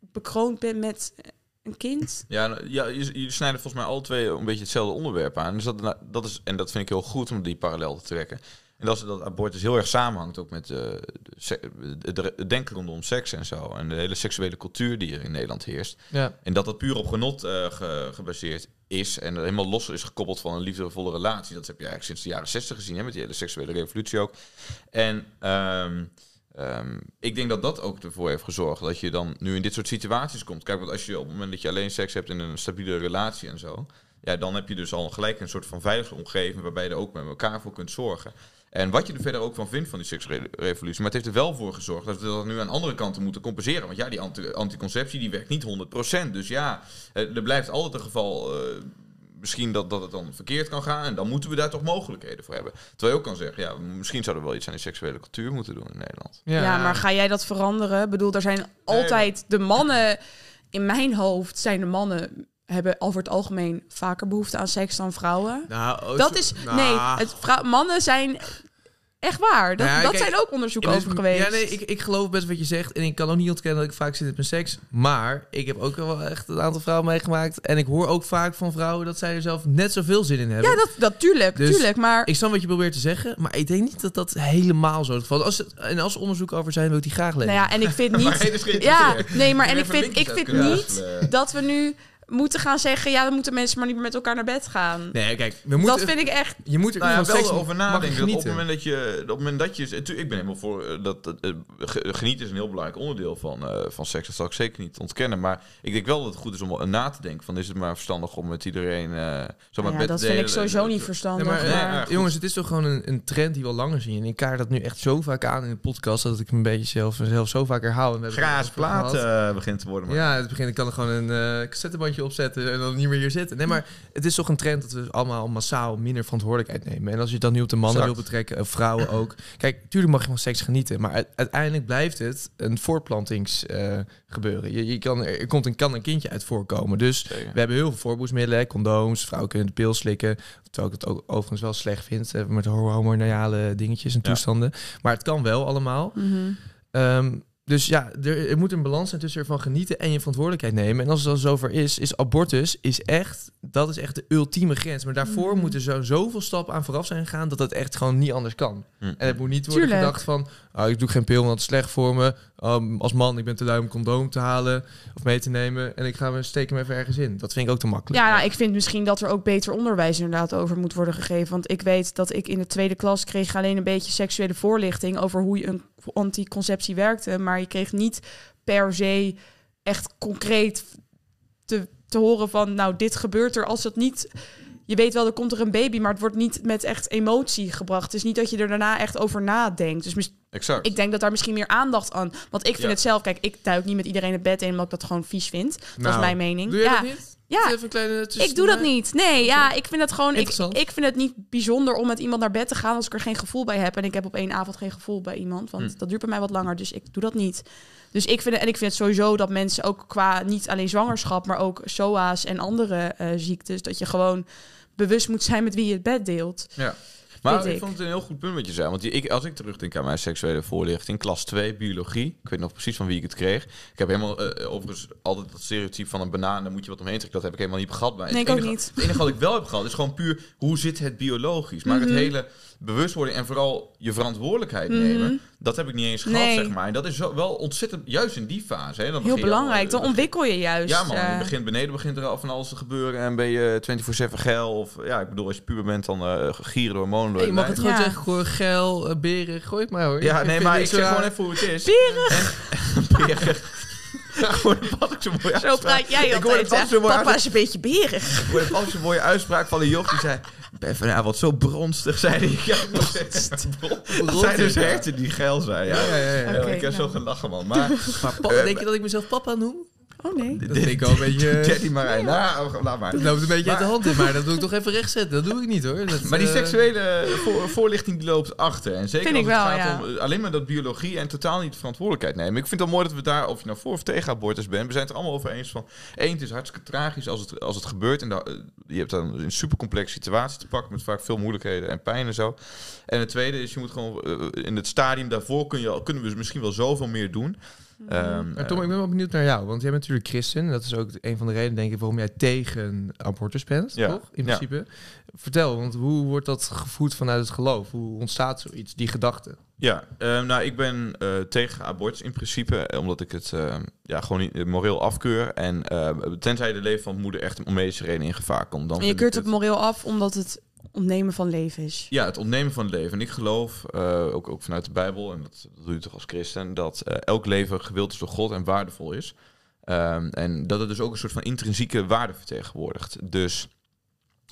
bekroond bent met een kind? Ja, nou, ja je, je snijden volgens mij alle twee een beetje hetzelfde onderwerp aan. Dus dat, nou, dat is, en dat vind ik heel goed om die parallel te trekken. En dat is dat abortus heel erg samenhangt ook met eh, de, se- de- het denken rondom seks en zo. En de hele seksuele cultuur die er in Nederland heerst. Ja. En dat dat puur op genot eh, ge- gebaseerd is. En helemaal los is gekoppeld van een liefdevolle relatie. Dat heb je eigenlijk sinds de jaren 60 gezien, hè, met die hele seksuele revolutie ook. En ehm, ehm, ik denk dat dat ook ervoor heeft gezorgd dat je dan nu in dit soort situaties komt. Kijk, want als je op het moment dat je alleen seks hebt in een stabiele relatie en zo. Ja, dan heb je dus al gelijk een soort van veilige omgeving waarbij je er ook met elkaar voor kunt zorgen. En wat je er verder ook van vindt van die seksrevolutie. Maar het heeft er wel voor gezorgd dat we dat nu aan andere kanten moeten compenseren. Want ja, die anti- anticonceptie die werkt niet 100%. Dus ja, eh, er blijft altijd een geval. eh, misschien dat, dat het dan verkeerd kan gaan. En dan moeten we daar toch mogelijkheden voor hebben. Terwijl je ook kan zeggen, ja, misschien zouden we wel iets aan die seksuele cultuur moeten doen in Nederland. Ja, maar ga jij dat veranderen? Ik bedoel, er zijn altijd de mannen in mijn hoofd zijn de mannen hebben over het algemeen vaker behoefte aan seks dan vrouwen. Nou, Dat is nou, nee, het vrou- mannen zijn echt waar. Dat, Nou ja, dat kijk, zijn ook onderzoeken over geweest. Ja, nee, ik, ik geloof best wat je zegt. En ik kan ook niet ontkennen dat ik vaak zit met mijn seks. Maar ik heb ook wel echt een aantal vrouwen meegemaakt. En ik hoor ook vaak van vrouwen dat zij er zelf net zoveel zin in hebben. ja, dat, dat tuurlijk, Dus tuurlijk. Maar Ik snap wat je probeert te zeggen. Maar ik denk niet dat dat helemaal zo het geval is. Als en als er onderzoek over zijn, wil ik die graag lezen. nou ja, en ik vind niet. Ja, nee, maar en ik vind, ik vind niet dat we nu moeten gaan zeggen, ja, dan moeten mensen maar niet meer met elkaar naar bed gaan. Nee, kijk, we moeten, dat vind ik echt. je moet er Nou ja, wel seks over nadenken. Dat op het moment dat je, op het moment dat je, ik ben helemaal voor eh, dat, dat eh, ge- genieten is een heel belangrijk onderdeel van, eh, van seks. Dat zal ik zeker niet ontkennen. Maar ik denk wel dat het goed is om na te denken. Van is het maar verstandig om met iedereen eh zo Nou met ja, dat vind ik sowieso niet verstandig. Nee, maar, Nee, jongens, het is toch gewoon een, een trend die we al langer zien. En ik kaart dat nu echt zo vaak aan in de podcast... dat ik me een beetje zelf, zelf zo vaak herhaal. Graas plaat eh, begint te worden. Maar. Ja, het begin ik kan er gewoon een eh opzetten en dan niet meer hier zitten. Nee, maar het is toch een trend dat we allemaal massaal minder verantwoordelijkheid nemen. En als je het dan nu op de mannen wil betrekken, of vrouwen ook. Kijk, tuurlijk mag je van seks genieten, maar uiteindelijk blijft het een voortplantingsgebeuren. gebeuren. je, je kan, er komt een, kan een kindje uit voorkomen. Dus Zeker. we hebben heel veel voorboedsmiddelen, condooms, vrouwen kunnen de pil slikken. Terwijl ik het ook overigens wel slecht vind, eh, met hormonale dingetjes en Ja. toestanden. Maar het kan wel allemaal. Mhm. Ehm, dus ja, er, er moet een balans zijn tussen ervan genieten en je verantwoordelijkheid nemen. En als het dan zover is, is abortus is echt, dat is echt de ultieme grens. Maar daarvoor Mhm. moeten zo zoveel stappen aan vooraf zijn gegaan dat het echt gewoon niet anders kan. Hm. En het moet niet worden Tuurlijk. gedacht van, oh, ik doe geen pil, want het is slecht voor me. Um, als man, ik ben te lui om een condoom te halen of mee te nemen. En ik ga me steken me even ergens in. Dat vind ik ook te makkelijk. Ja, nou, ik vind misschien dat er ook beter onderwijs inderdaad over moet worden gegeven. Want ik weet dat ik in de tweede klas kreeg alleen een beetje seksuele voorlichting over hoe je een anticonceptie werkte. Maar je kreeg niet per se echt concreet te, te horen van, nou, dit gebeurt er als het niet... Je weet wel, er komt er een baby, maar het wordt niet met echt emotie gebracht. Het is niet dat je er daarna echt over nadenkt. Dus Exact. ik denk dat daar misschien meer aandacht aan... Want ik vind Ja. het zelf... Kijk, ik duik niet met iedereen het bed in... omdat ik dat gewoon vies vind. Dat Nou, is mijn mening. Doe je ja. dat niet? Ja, Even een kleine ik doe dat niet. Nee, ja, ik vind het gewoon. Ik, ik vind het niet bijzonder om met iemand naar bed te gaan als ik er geen gevoel bij heb. En ik heb op één avond geen gevoel bij iemand. Want Hm. dat duurt bij mij wat langer. Dus ik doe dat niet. Dus ik vind het, en ik vind het sowieso dat mensen ook qua niet alleen zwangerschap, maar ook SOA's en andere eh, ziektes, dat je gewoon bewust moet zijn met wie je het bed deelt. Ja. Maar ik ik. vond het een heel goed punt wat je zei. Want ik, als ik terugdenk aan mijn seksuele voorlichting, klas 2, biologie. Ik weet nog precies van wie ik het kreeg. Ik heb helemaal, eh, overigens, altijd dat stereotype van een banaan, daar moet je wat omheen trekken. Dat heb ik helemaal niet gehad bij. Nee, het ook enige, niet. Het enige wat ik wel heb gehad, is gewoon puur, hoe zit het biologisch? Maar Mhm. het hele bewustwording en vooral je verantwoordelijkheid Mhm. nemen, dat heb ik niet eens gehad, Nee. zeg maar. En dat is zo, wel ontzettend, juist in die fase. Hè, dan Heel belangrijk. al, Dan eh, ontwikkel je juist. ja, man. eh, Je begint beneden, begint er al van alles te gebeuren. En ben je 24-7 geil. Of ja, ik bedoel, als je puber bent, dan eh gieren hormonen door Hey, je je mag het gewoon Ja. zeggen, gooi geil, eh, beren, gooi het maar hoor. Ja, Ik nee, maar ik zeg gewoon even hoe het is. Berig. En, beren. Gewoon wat ik zo mooi Zo praat jij altijd. hè? Papa is een beetje berig. Ik hoorde pas een mooie uitspraak van een joch die zei... Ik ben vanavond zo bronstig, zei hij. Ja, Dat zijn dus herten die geil zijn. Ja, Ja, ja, ik heb nou. zo gelachen, man. Maar Maar papa, denk je dat ik mezelf papa noem? Oh nee. Dat vind ik wel een beetje... Jetty Marijn. Nou, laat maar. Dat loopt een beetje uit de Maar- hand in, maar dat doe ik toch even rechtzetten. Dat doe ik niet hoor. Dat, Maar die eh, seksuele voor- voorlichting die loopt achter. En zeker Vind als ik het wel, gaat ja. om eh, alleen maar dat biologie en totaal niet de verantwoordelijkheid nemen. Ik vind het wel mooi dat we daar, of je nou voor of tegen abortus bent, we zijn het er allemaal over eens van. Één, het is hartstikke tragisch als het, als het gebeurt. En da- eh, je hebt dan een supercomplexe situatie te pakken met vaak veel moeilijkheden en pijn en zo. En het tweede is, je moet gewoon in het stadium daarvoor kun je, al- kunnen we misschien wel zoveel meer doen. Ehm, Maar Tom, ik ben wel benieuwd naar jou. Want jij bent natuurlijk christen. Dat is ook een van de redenen, denk ik, waarom jij tegen abortus bent, Ja, toch? In ja. principe. Vertel, want hoe wordt dat gevoed vanuit het geloof? Hoe ontstaat zoiets, die gedachte? Ja, ehm, nou, ik ben eh, tegen abortus in principe, eh, omdat ik het ehm, ja, gewoon niet eh, moreel afkeur. En eh, tenzij de leven van moeder echt om medische redenen in gevaar komt. Dan En je keurt het moreel af omdat het ontnemen van leven is. Ja, het ontnemen van leven. En ik geloof, eh, ook, ook vanuit de Bijbel, en dat, dat doe je toch als christen, dat eh, elk leven gewild is door God en waardevol is. Ehm, en dat het dus ook een soort van intrinsieke waarde vertegenwoordigt. Dus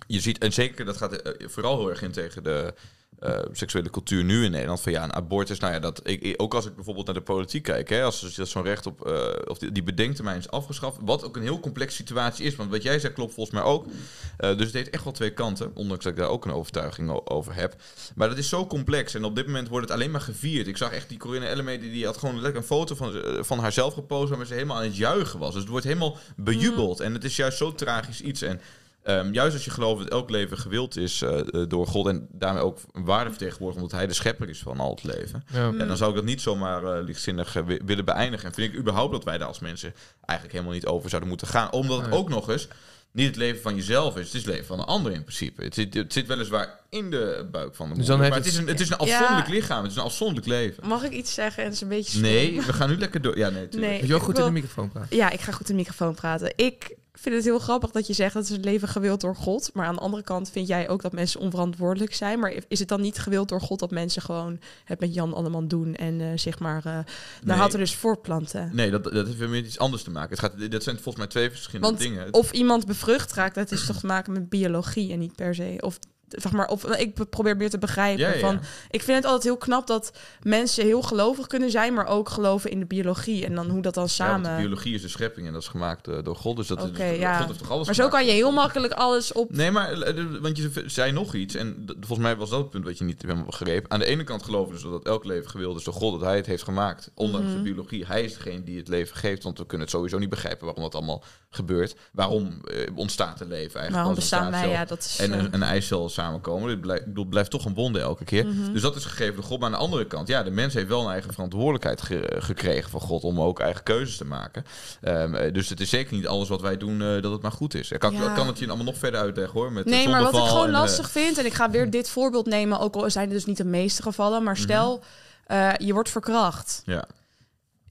je ziet, en zeker dat gaat eh, vooral heel erg in tegen de eh, seksuele cultuur nu in Nederland. Van ja, een abortus, nou ja, dat, ik, ook als ik bijvoorbeeld naar de politiek kijk, hè, als als zo'n recht op, eh, of die, die bedenktermijn is afgeschaft, wat ook een heel complexe situatie is. Want wat jij zegt klopt volgens mij ook. Eh, dus het heeft echt wel twee kanten, ondanks dat ik daar ook een overtuiging over heb. Maar dat is zo complex en op dit moment wordt het alleen maar gevierd. Ik zag echt die Corinne Elleme, die, had gewoon lekker een foto van, van haarzelf gepost waarmee ze helemaal aan het juichen was. Dus het wordt helemaal bejubeld en het is juist zo tragisch iets. En ehm, juist als je gelooft dat elk leven gewild is eh, eh, door God en daarmee ook een waarde vertegenwoordigt omdat hij de schepper is van al het leven. Ja. Ja, dan zou ik dat niet zomaar eh, lichtzinnig wi- willen beëindigen. En vind ik überhaupt dat wij daar als mensen eigenlijk helemaal niet over zouden moeten gaan. Omdat het ook nog eens niet het leven van jezelf is. Het is het leven van een ander in principe. Het zit, het zit weliswaar in de buik van de Dus moeder. maar het, is een, het is een Ja. afzonderlijk lichaam. Het is een afzonderlijk leven. Mag ik iets zeggen? En het is een beetje stom. Nee, we gaan nu lekker door. Ja, nee, tuurlijk. Nee. Moet je ook goed wil- in de microfoon praten? Ja, ik ga goed in de microfoon praten. Ik vind het heel grappig dat je zegt dat is het leven gewild door God. Maar aan de andere kant vind jij ook dat mensen onverantwoordelijk zijn. Maar is het dan niet gewild door God dat mensen gewoon het met Jan Alleman doen en eh, zeg maar uh, Nee. had er dus voortplanten? Nee, dat, dat heeft weer met iets anders te maken. Het gaat, dat zijn volgens mij twee verschillende Want dingen. Of iemand bevrucht raakt, dat is toch te maken met biologie en niet per se. Of zeg maar, of ik probeer meer te begrijpen ja, ja, van ja. Ik vind het altijd heel knap dat mensen heel gelovig kunnen zijn, maar ook geloven in de biologie en dan hoe dat dan Ja, samen. de biologie is de schepping en dat is gemaakt eh, door God. Dus dat ja. God heeft toch alles maar zo gemaakt? kan je heel makkelijk alles op. Nee, maar eh, want je zei nog iets. En volgens mij was dat het punt wat je niet helemaal begreep. Aan de ene kant geloven dus dat elk leven gewild is door God, dat hij het heeft gemaakt. Ondanks Mhm. de biologie. Hij is degene die het leven geeft. Want we kunnen het sowieso niet begrijpen waarom dat allemaal gebeurt. Waarom eh, ontstaat het leven eigenlijk? Waarom een bestaan wij? Ja, dat is. En eh, een, een eicel samenkomen. Dit blijft, bedoel, het blijft toch een wonde elke keer. mhm. Dus dat is gegeven door God. Maar aan de andere kant, ja, de mens heeft wel een eigen verantwoordelijkheid ge- gekregen van God om ook eigen keuzes te maken. Ehm, eh, dus het is zeker niet alles wat wij doen eh, dat het maar goed is. Ik kan, Ja. kan het je allemaal nog verder uitleggen hoor. Met Nee, maar wat ik gewoon en, eh, lastig vind, en ik ga weer dit voorbeeld nemen, ook al zijn het dus niet de meeste gevallen, maar stel, eh, je wordt verkracht. Ja.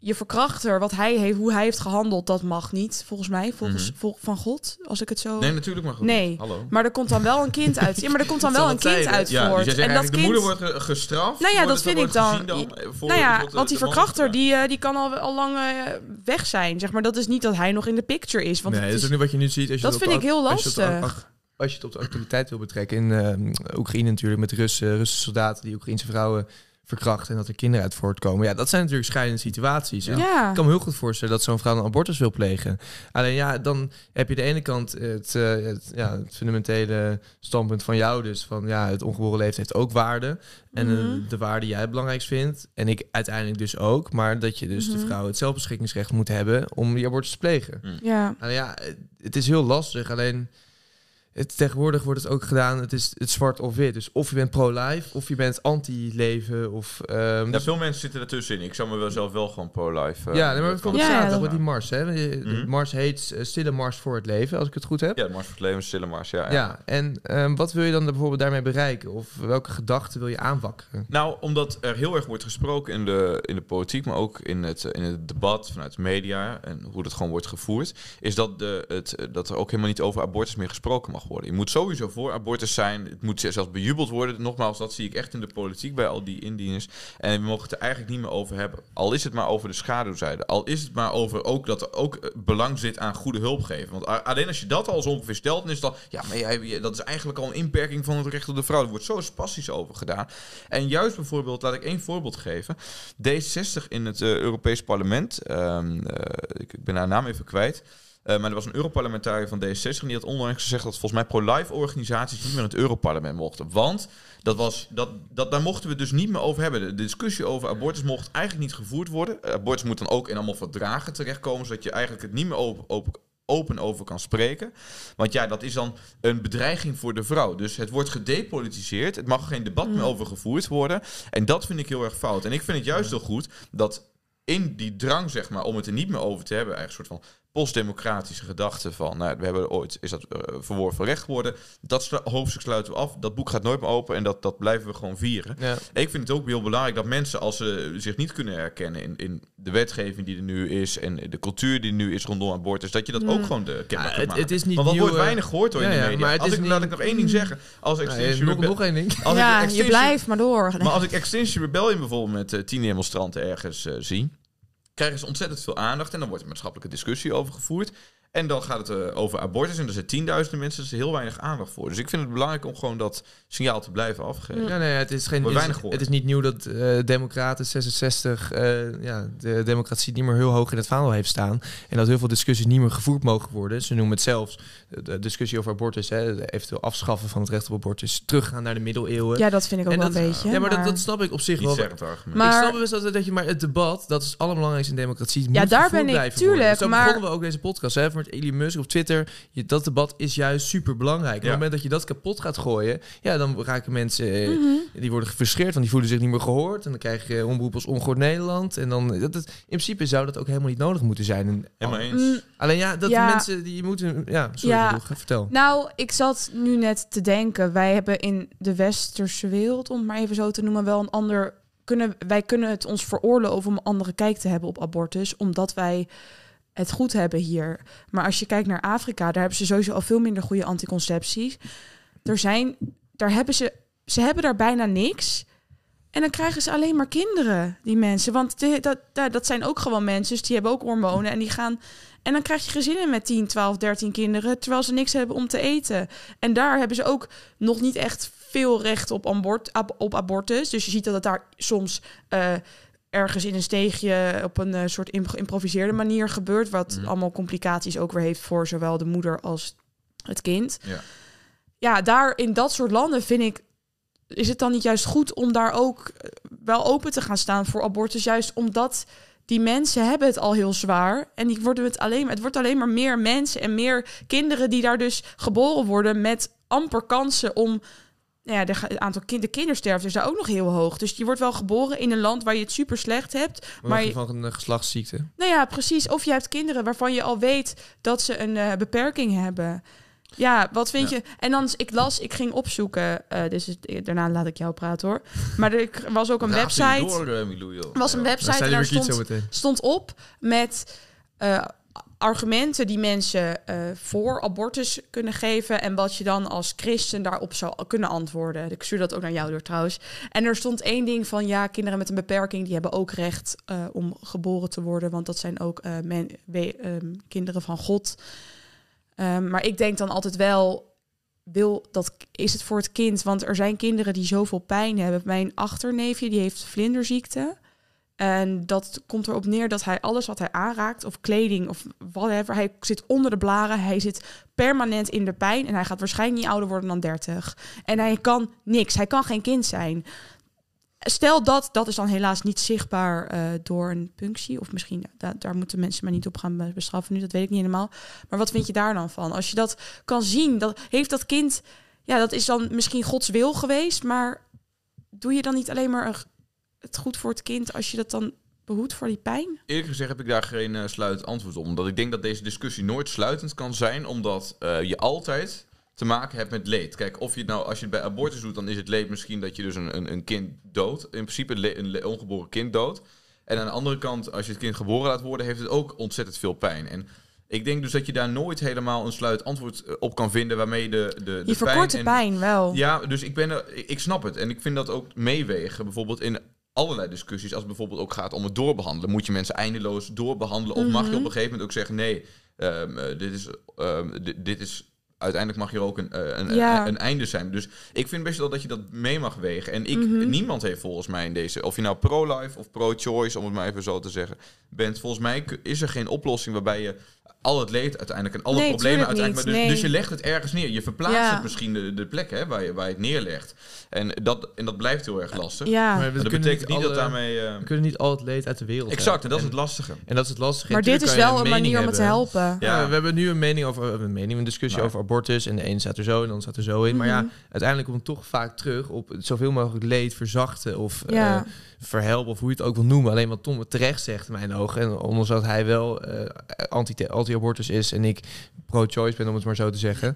Je verkrachter, wat hij heeft, hoe hij heeft gehandeld, dat mag niet, volgens mij, volgens Mhm. vol- van God, als ik het zo. Nee, natuurlijk maar goed. Nee. Hallo. Maar er komt dan wel een kind uit. Ja, maar er komt dan wel een kind tijden. uit Ja, dus voort. en dat kind. de moeder wordt ge- gestraft. Nou ja, dat vind ik dan- eh, nou ja, want die verkrachter, die, eh, die kan al, al lang eh, weg zijn. Zeg maar, dat is niet dat hij nog in de picture is. Want nee, het dat is is- ook niet wat je nu ziet. Als je Dat vind ik heel lastig. Als je het op de actualiteit wil betrekken in eh, Oekraïne natuurlijk met Russen, Russische soldaten die Oekraïnse vrouwen verkrachten en dat er kinderen uit voortkomen. Ja, dat zijn natuurlijk scheidende situaties. Ja. Ik kan me heel goed voorstellen dat zo'n vrouw een abortus wil plegen. Alleen ja, dan heb je de ene kant het, eh, het, ja, het fundamentele standpunt van jou dus. Van ja, het ongeboren leven heeft ook waarde. En eh, Mhm. de waarde die jij het belangrijkst vindt. En ik uiteindelijk dus ook. Maar dat je dus de Mhm. vrouw het zelfbeschikkingsrecht moet hebben om die abortus te plegen. ja. Nou ja, het- het is heel lastig. Alleen het, tegenwoordig wordt het ook gedaan. Het is het zwart of wit. Dus of je bent pro-life of je bent anti-leven. Of, ehm, Ja, dus- veel mensen zitten ertussenin. Ik zou me wel zelf wel gewoon pro-life... eh, ja, nee, maar bijvoorbeeld Ja, ja, zaterdag dat met die mars. Hè. Mhm. mars heet eh, Stille Mars voor het Leven, als ik het goed heb. Ja, de Mars voor het Leven, Stille Mars, ja. Ja, ja. en ehm, wat wil je dan bijvoorbeeld daarmee bereiken? Of welke gedachten wil je aanwakkeren? Nou, omdat er heel erg wordt gesproken in de, in de politiek, maar ook in het, in het debat vanuit de media en hoe dat gewoon wordt gevoerd, is dat, de, het, dat er ook helemaal niet over abortus meer gesproken mag mag worden. Je moet sowieso voor abortus zijn. Het moet zelfs bejubeld worden. Nogmaals, dat zie ik echt in de politiek bij al die indieners. En we mogen het er eigenlijk niet meer over hebben. Al is het maar over de schaduwzijde. Al is het maar over ook dat er ook eh, belang zit aan goede hulp geven. Want alleen als je dat al zo ongeveer stelt, dan is dat... Ja, maar dat is eigenlijk al een inperking van het recht op de vrouw. Er wordt zo spastisch over gedaan. En juist bijvoorbeeld, laat ik één voorbeeld geven. D66 in het eh, Europees Parlement. ehm, eh, ik ben haar naam even kwijt. Eh, maar er was een Europarlementariër van D66 en die had onlangs gezegd dat volgens mij pro-life organisaties niet meer in het Europarlement mochten. Want dat was, dat, dat, daar mochten we dus niet meer over hebben. De discussie over abortus mocht eigenlijk niet gevoerd worden. Eh, abortus moet dan ook in allemaal verdragen terechtkomen, zodat je eigenlijk het niet meer open, open, open over kan spreken. Want ja, dat is dan een bedreiging voor de vrouw. Dus het wordt gedepolitiseerd. Het mag geen debat meer over gevoerd worden. En dat vind ik heel erg fout. En ik vind het juist heel goed dat in die drang, zeg maar, om het er niet meer over te hebben, eigenlijk een soort van postdemocratische gedachte van, nou, we hebben ooit, is dat eh, verworven recht geworden. Dat hoofdstuk sluiten we af. Dat boek gaat nooit meer open en dat, dat blijven we gewoon vieren. Ja. Ik vind het ook heel belangrijk dat mensen, als ze zich niet kunnen herkennen in, in de wetgeving die er nu is en de cultuur die nu is rondom abortus, dat je dat ook gewoon de kenbaar Ja, kunt het- maken. het is niet Want wat nieuw, wordt weinig gehoord door in de ja, media. maar het als is ik, niet- laat ik nog één ding zeggen. Als Ja, Extinction nog, Rebel- nog één ding. als ik ja, je blijft maar door. maar als ik Extinction Rebellion bijvoorbeeld met eh, tien demonstranten ergens eh, zie, krijgen ze ontzettend veel aandacht en dan wordt er maatschappelijke discussie over gevoerd. En dan gaat het eh, over abortus en er zijn tienduizenden mensen, dus er is heel weinig aandacht voor. Dus ik vind het belangrijk om gewoon dat signaal te blijven afgeven. Ja, nee, het is, geen, het, weinig is, het is niet nieuw dat eh Democraten 66 eh, ja, de democratie niet meer heel hoog in het vaandel heeft staan. En dat heel veel discussies niet meer gevoerd mogen worden. Ze noemen het zelfs de, discussie over abortus, hè, eventueel afschaffen van het recht op abortus, teruggaan naar de middeleeuwen. Ja, dat vind ik ook En wel dat- een beetje. ja, maar, Dat, dat snap ik op zich Niet wel. Maar- ik snap best dat, dat je maar het debat, dat is het allerbelangrijkste in democratie. Ja, moet daar ben ik, blijven worden. tuurlijk, Zo maar- begonnen we ook deze podcast, hè, met Elon Musk op Twitter. Je, dat debat is juist super belangrijk. Op het moment dat je dat kapot gaat gooien, ja, dan raken mensen, eh, Mhm. die worden gefrustreerd, want die voelen zich niet meer gehoord. En dan krijg je omroep als Ongehoord Nederland. En dan, dat, dat- in principe zou dat ook helemaal niet nodig moeten zijn. En, Helemaal eens. Mm, Alleen ja, dat Ja. mensen die moeten, ja, sorry, Ja. Vertel. Nou, ik zat nu net te denken. Wij hebben in de westerse wereld, om het maar even zo te noemen, wel een ander. Kunnen, wij kunnen het ons veroorloven om een andere kijk te hebben op abortus, omdat wij het goed hebben hier. Maar als je kijkt naar Afrika, daar hebben ze sowieso al veel minder goede anticoncepties. Er zijn, daar hebben ze, ze hebben daar bijna niks. En dan krijgen ze alleen maar kinderen, die mensen. Want dat, dat, dat zijn ook gewoon mensen, dus die hebben ook hormonen. En die gaan. En dan krijg je gezinnen met 10, 12, 13 kinderen, terwijl ze niks hebben om te eten. En daar hebben ze ook nog niet echt veel recht op, abort, ab- op abortus. Dus je ziet dat het daar soms eh, ergens in een steegje op een eh, soort geïmproviseerde manier gebeurt. Wat Mhm. allemaal complicaties ook weer heeft voor zowel de moeder als het kind. Ja. Ja, daar in dat soort landen vind ik. Is het dan niet juist goed om daar ook eh, wel open te gaan staan voor abortus? Juist omdat die mensen hebben het al heel zwaar. En die worden het alleen maar. Het wordt alleen maar meer mensen en meer kinderen die daar dus geboren worden met amper kansen om. Nou ja, de, het aantal kind, de kindersterfte is daar ook nog heel hoog. Dus je wordt wel geboren in een land waar je het super slecht hebt. Maar Maar je van een eh, geslachtsziekte. nou ja, precies. Of je hebt kinderen waarvan je al weet dat ze een eh, beperking hebben. Ja, wat vind Ja. je? En dan, ik las, ik ging opzoeken. eh, dus het- daarna laat ik jou praten hoor. Maar er was ook een website. Door, Milou, joh. was een website en daar stond, stond op met argumenten die mensen eh, voor abortus kunnen geven en wat je dan als christen daarop zou kunnen antwoorden. Ik stuur dat ook naar jou door trouwens. En er stond één ding van ja, kinderen met een beperking die hebben ook recht eh, om geboren te worden, want dat zijn ook eh, ehm, kinderen van God. Ehm, maar ik denk dan altijd wel, wil dat is het voor het kind? Want er zijn kinderen die zoveel pijn hebben. Mijn achterneefje die heeft vlinderziekte. En dat komt erop neer dat hij alles wat hij aanraakt, of kleding of whatever, hij zit onder de blaren, hij zit permanent in de pijn en hij gaat waarschijnlijk niet ouder worden dan 30. En hij kan niks, hij kan geen kind zijn. Stel dat, dat is dan helaas niet zichtbaar eh, door een punctie, of misschien, da- daar moeten mensen maar niet op gaan be- bestraffen nu, dat weet ik niet helemaal. Maar wat vind je daar dan van? Als je dat kan zien, dat heeft dat kind, ja, dat is dan misschien Gods wil geweest, maar doe je dan niet alleen maar een het goed voor het kind als je dat dan behoedt voor die pijn? Eerlijk gezegd heb ik daar geen eh, sluitend antwoord op. Omdat ik denk dat deze discussie nooit sluitend kan zijn. Omdat eh, je altijd te maken hebt met leed. Kijk, of je het nou, als je het bij abortus doet, dan is het leed misschien dat je dus een, een, een kind doodt. In principe een ongeboren kind doodt. En aan de andere kant, als je het kind geboren laat worden, heeft het ook ontzettend veel pijn. En Ik denk dus dat je daar nooit helemaal een sluit antwoord eh, op kan vinden waarmee de, de, de Je verkort de en- pijn wel. Ja, dus ik, ben er, ik snap het. En ik vind dat ook meewegen. Bijvoorbeeld in allerlei discussies. Als het bijvoorbeeld ook gaat om het doorbehandelen. Moet je mensen eindeloos doorbehandelen? Of mag je Mhm. op een gegeven moment ook zeggen... nee, ehm, eh, dit, is, ehm, dit, dit is... Uiteindelijk mag hier ook een, eh, een, Ja. een, een einde zijn. Dus ik vind best wel dat je dat mee mag wegen. En ik, Mhm. niemand heeft volgens mij in deze... Of je nou pro-life of pro-choice, om het maar even zo te zeggen... bent. Volgens mij is er geen oplossing waarbij je al het leed uiteindelijk en alle Nee, problemen uiteindelijk... niet. maar dus, Nee. dus je legt het ergens neer. Je verplaatst Ja. het misschien de, de plek hè, waar, je, waar je het neerlegt. En dat, en dat blijft heel erg lastig. Ja, Maar maar, we Maar dat kunnen betekent niet alle- dat daarmee... eh, We kunnen niet al het leed uit de wereld exact, en dat is het lastige. En dat is het lastige. dit Natuurlijk is wel een manier om het te helpen. Ja. Ja, we hebben nu een mening over een mening, een discussie Nou. over abortus. En de een staat er zo en de ander staat er zo in. Maar ja, Mhm. uiteindelijk komt het toch vaak terug op het zoveel mogelijk leed verzachten of Ja. eh, verhelpen of hoe je het ook wil noemen. Alleen wat Tom terecht zegt in mijn ogen. En ondanks dat hij wel eh, anti- anti-abortus is en ik pro-choice ben, om het maar zo te zeggen.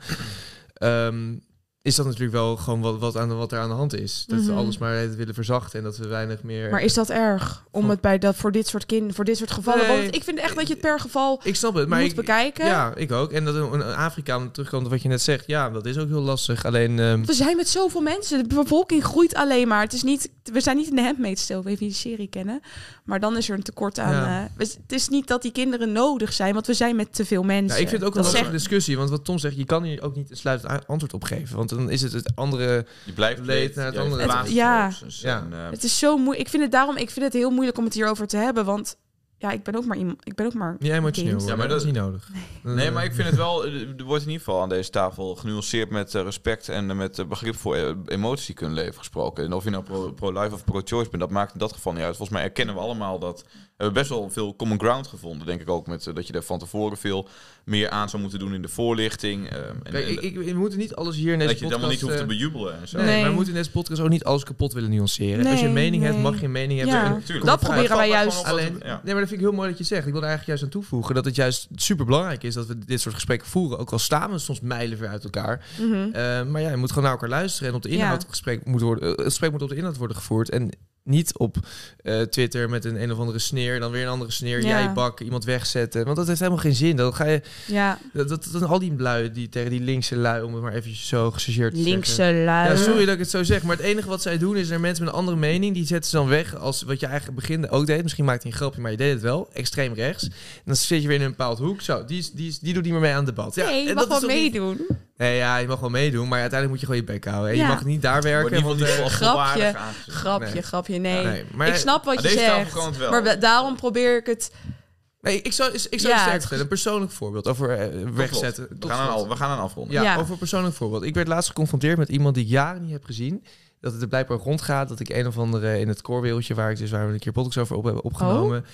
ehm, is dat natuurlijk wel gewoon wat, wat, aan, wat er aan de hand is. Dat we Mhm. alles maar het willen verzachten en dat we weinig meer... Maar is dat erg om het bij dat voor dit soort kinderen, voor dit soort gevallen? Nee. Want ik vind echt dat je het per geval ik snap het, maar moet ik, bekijken. Ja, ik ook. En dat in Afrika, om terug te komen op wat je net zegt, ja, dat is ook heel lastig. Alleen, ehm, We zijn met zoveel mensen. De bevolking groeit alleen maar. Het is niet, we zijn niet in de Handmaid's Tale, weet je die serie kennen. Maar dan is er een tekort aan... Ja. eh, we- het is niet dat die kinderen nodig zijn, want we zijn met te veel mensen. ja, ik vind het ook Dat een lastige discussie. Want wat Tom zegt, je kan hier ook niet een sluitend antwoord op geven. Want dan is het het andere... Je blijft Leed naar het andere. Het- ja. het Ja. en, eh, Het is zo moeilijk. Ik vind het daarom, ik vind het heel moeilijk om het hierover te hebben, want ja, ik ben ook maar iemand. Ik ben ook maar. Niet emotioneel kind. worden, Ja, maar dat is niet nodig. Nee, maar ik vind het wel... Er wordt in ieder geval aan deze tafel genuanceerd met eh, respect en eh, met eh, begrip voor emoties die kunnen leven gesproken. En of je nou pro- pro-life of pro-choice bent, dat maakt in dat geval niet uit. Volgens mij erkennen we allemaal dat... We hebben best wel veel common ground gevonden, denk ik ook. Met, eh, dat je er van tevoren veel meer aan zou moeten doen in de voorlichting. eh, en, Kijk, en ik, ik, we moeten niet alles hier in deze dat je het helemaal niet podcast... hoeft te eh, bejubelen en zo. Nee, Nee. maar we moeten in deze podcast ook niet alles kapot willen nuanceren. Nee, Als je een mening hebt, mag je een mening hebben. Ja. En- Tuurlijk. Dat proberen wij juist. Alleen, ja. nee, maar dat vind ik heel mooi dat je zegt. Ik wil er eigenlijk juist aan toevoegen dat het juist super belangrijk is dat we dit soort gesprekken voeren. Ook al staan we soms mijlenver uit elkaar. Mhm. Eh, maar ja, je moet gewoon naar elkaar luisteren. En op de Ja. inhoud het gesprek moet worden. Het gesprek moet op de inhoud worden gevoerd. En niet op eh, Twitter met een een of andere sneer. Dan weer een andere sneer. Ja. Jij bak, iemand wegzetten. Want dat heeft helemaal geen zin. Dan ga je. Ja, Dat, dat, dat al die lui die tegen die linkse lui, om het maar eventjes zo te zeggen. linkse lui. Ja, sorry dat ik het zo zeg, maar het enige wat zij doen is er mensen met een andere mening, die zetten ze dan weg als wat je eigenlijk begin ook deed. Misschien maakt hij een grapje, maar je deed het wel. Extreem rechts. En dan zit je weer in een bepaald hoek. Zo, die, is, die, is, die doet niet meer mee aan het debat. Ja, nee, je en mag dat wel niet- meedoen. Nee, ja, je mag wel meedoen, maar uiteindelijk moet je gewoon je bek houden. En Ja. je mag niet daar werken. Want, als grapje. Grapje, Nee. grapje, nee. nee, maar ik snap wat je zegt. Maar daarom probeer ik het. nee, ik zou, ik zou Ja. sterk stellen. Een persoonlijk voorbeeld over eh, Tot wegzetten. Tot We gaan, aan, we gaan aan afronden. Ja, Ja. over een persoonlijk voorbeeld. Ik werd laatst geconfronteerd met iemand die ik jaren niet heb gezien. Dat het er blijkbaar rondgaat dat ik een of andere in het koorwereldje, waar ik dus waar we een keer podcast over op hebben opgenomen,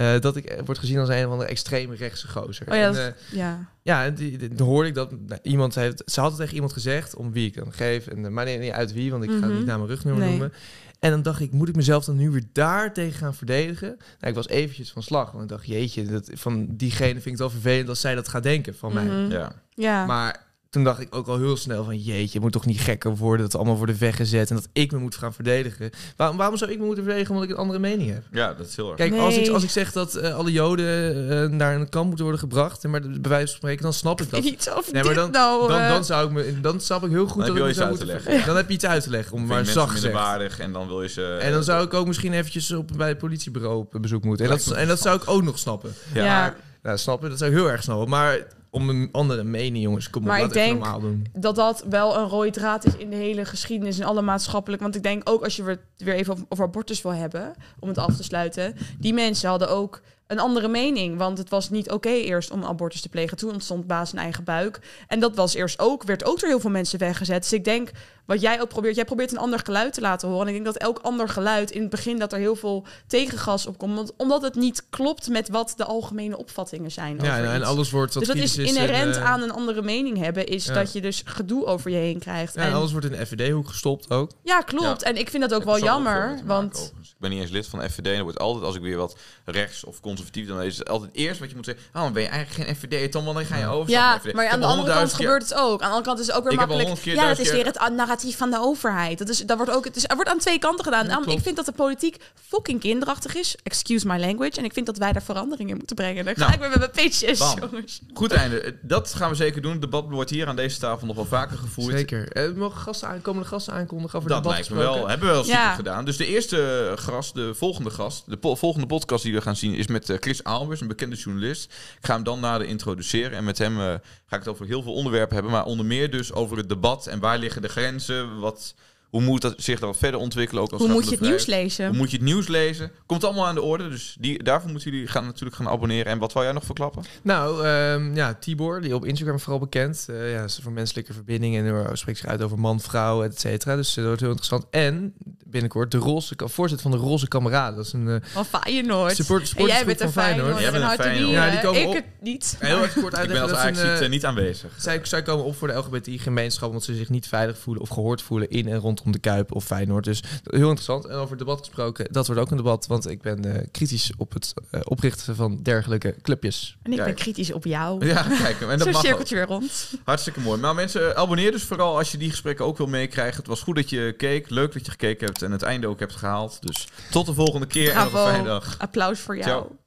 eh, dat ik eh, word gezien als een of andere extreem rechtse gozer. Oh ja, En, dat- eh, Ja. ja, en die, hoorde ik dat nou, iemand heeft. Ze had het tegen iemand gezegd om wie ik dan geef. En uh, maar nee, niet uit wie, want ik ga Mhm. niet naar mijn rugnummer Nee. noemen. En dan dacht ik, moet ik mezelf dan nu weer daar tegen gaan verdedigen? Nou, ik was eventjes van slag. Want ik dacht, jeetje, dat, van diegene vind ik het wel vervelend als zij dat gaat denken van mij. Mhm. Ja. Ja. Maar toen dacht ik ook al heel snel van... jeetje, het moet toch niet gekker worden dat het allemaal worden weggezet... en dat ik me moet gaan verdedigen. Waarom, waarom zou ik me moeten verdedigen omdat ik een andere mening heb? ja, dat is heel erg. Kijk, als, ik, als ik zeg dat eh, alle joden eh, naar een kamp moeten worden gebracht... en maar bij wijze van spreken, dan snap ik dat. Iets over Nee, maar dit dan- nou. Dan, eh, dan, zou ik me, dan snap ik heel goed Dan dat heb ik je zou iets moeten uit te verdedigen. Dan heb je iets uit te leggen, om maar je zacht en dan wil je ze... En dan zou ik ook misschien eventjes op, bij het politiebureau op bezoek moeten. En dat, me en dat zou ik ook nog snappen. Ja, ja. maar- Nou, snappen, dat zou ik heel erg snappen. Maar om een andere mening, jongens, kom op, Maar ik denk- doen. dat dat wel een rode draad is in de hele geschiedenis en alle maatschappelijk. Want ik denk ook als je het weer even over, over abortus wil hebben, om het af te sluiten. Die mensen hadden ook een andere mening. Want het was niet oké eerst om abortus te plegen. Toen ontstond baas een eigen buik. En dat was eerst ook, werd ook door heel veel mensen weggezet. Dus ik denk, wat jij ook probeert, jij probeert een ander geluid te laten horen. En ik denk dat elk ander geluid in het begin dat er heel veel tegengas op komt. Want, omdat het niet klopt met wat de algemene opvattingen zijn. Ja, over en iets. alles wordt wat Dus dat is en, inherent eh, aan een andere mening hebben, is ja. dat je dus gedoe over je heen krijgt. Ja, en, alles wordt in de FVD-hoek gestopt ook. ja, klopt. Ja. En ik vind dat ook Ik wel er jammer, maken, want overigens. Ik ben niet eens lid van de FVD. En er wordt altijd, als ik weer wat rechts of conservatief, dan is het altijd eerst wat je moet zeggen. Oh, dan ben je eigenlijk geen FVD, Tom, wanneer ga je over? Ja, maar aan de andere kant gebeurt het ook. Aan de andere kant is het ook weer makkelijk. Ja, dat is weer het narratief van de overheid. Dat, is, dat wordt ook, het is, er wordt aan twee kanten gedaan. Ik vind dat de politiek fucking kinderachtig is. Excuse my language. En ik vind dat wij daar verandering in moeten brengen. Dan ga Nou, ik weer met mijn pitches, bam. jongens. Goed einde. Dat gaan we zeker doen. Het debat wordt hier aan deze tafel nog wel vaker gevoerd. Zeker. Eh, mogen gasten aankomende gasten aankondigen over Dat debat lijkt me wel. Hebben we wel Ja. gedaan. Dus de eerste gast, de volgende gast, de po- volgende podcast die we gaan zien is met eh, Chris Albers, een bekende journalist. Ik ga hem dan nader introduceren en met hem eh, ga ik het over heel veel onderwerpen hebben, maar onder meer dus over het debat en waar liggen de grenzen, wat, hoe moet dat zich dat verder ontwikkelen ook als Hoe moet je het nieuws lezen? Hoe moet je het nieuws lezen? Komt allemaal aan de orde, dus die, daarvoor moeten jullie gaan natuurlijk gaan abonneren. En wat wil jij nog verklappen? Nou, ehm, ja, Tibor, die op Instagram vooral bekend. eh ja, is voor menselijke verbindingen en hij spreekt zich uit over man, vrouw, et cetera. Dus eh, dat wordt heel interessant. En binnenkort de roze, voorzitter van de Roze Kameraden. Dat is een eh, Van Feyenoord. support, En jij bent een van Feyenoord. Feyenoord. Jij En bent een Feyenoord. die, Ja, die eh, komen ik op. het niet. Heel erg kort Ik uit. ben als eh, niet aanwezig. zij, zij komen op voor de LGBTI-gemeenschap omdat ze zich niet veilig voelen of gehoord voelen in en rondom de Kuip of Feyenoord. Dus heel interessant. En over het debat gesproken, dat wordt ook een debat, want ik ben eh, kritisch op het eh, oprichten van dergelijke clubjes. En ik ben kritisch op jou. Ja, kijk, en dat ook. cirkeltje weer rond. Hartstikke mooi. Maar mensen, eh, abonneer dus vooral als je die gesprekken ook wil meekrijgen. Het was goed dat je keek. Leuk dat je gekeken hebt en het einde ook hebt gehaald. Dus tot de volgende keer en nog een fijne dag. Applaus voor jou. Ciao.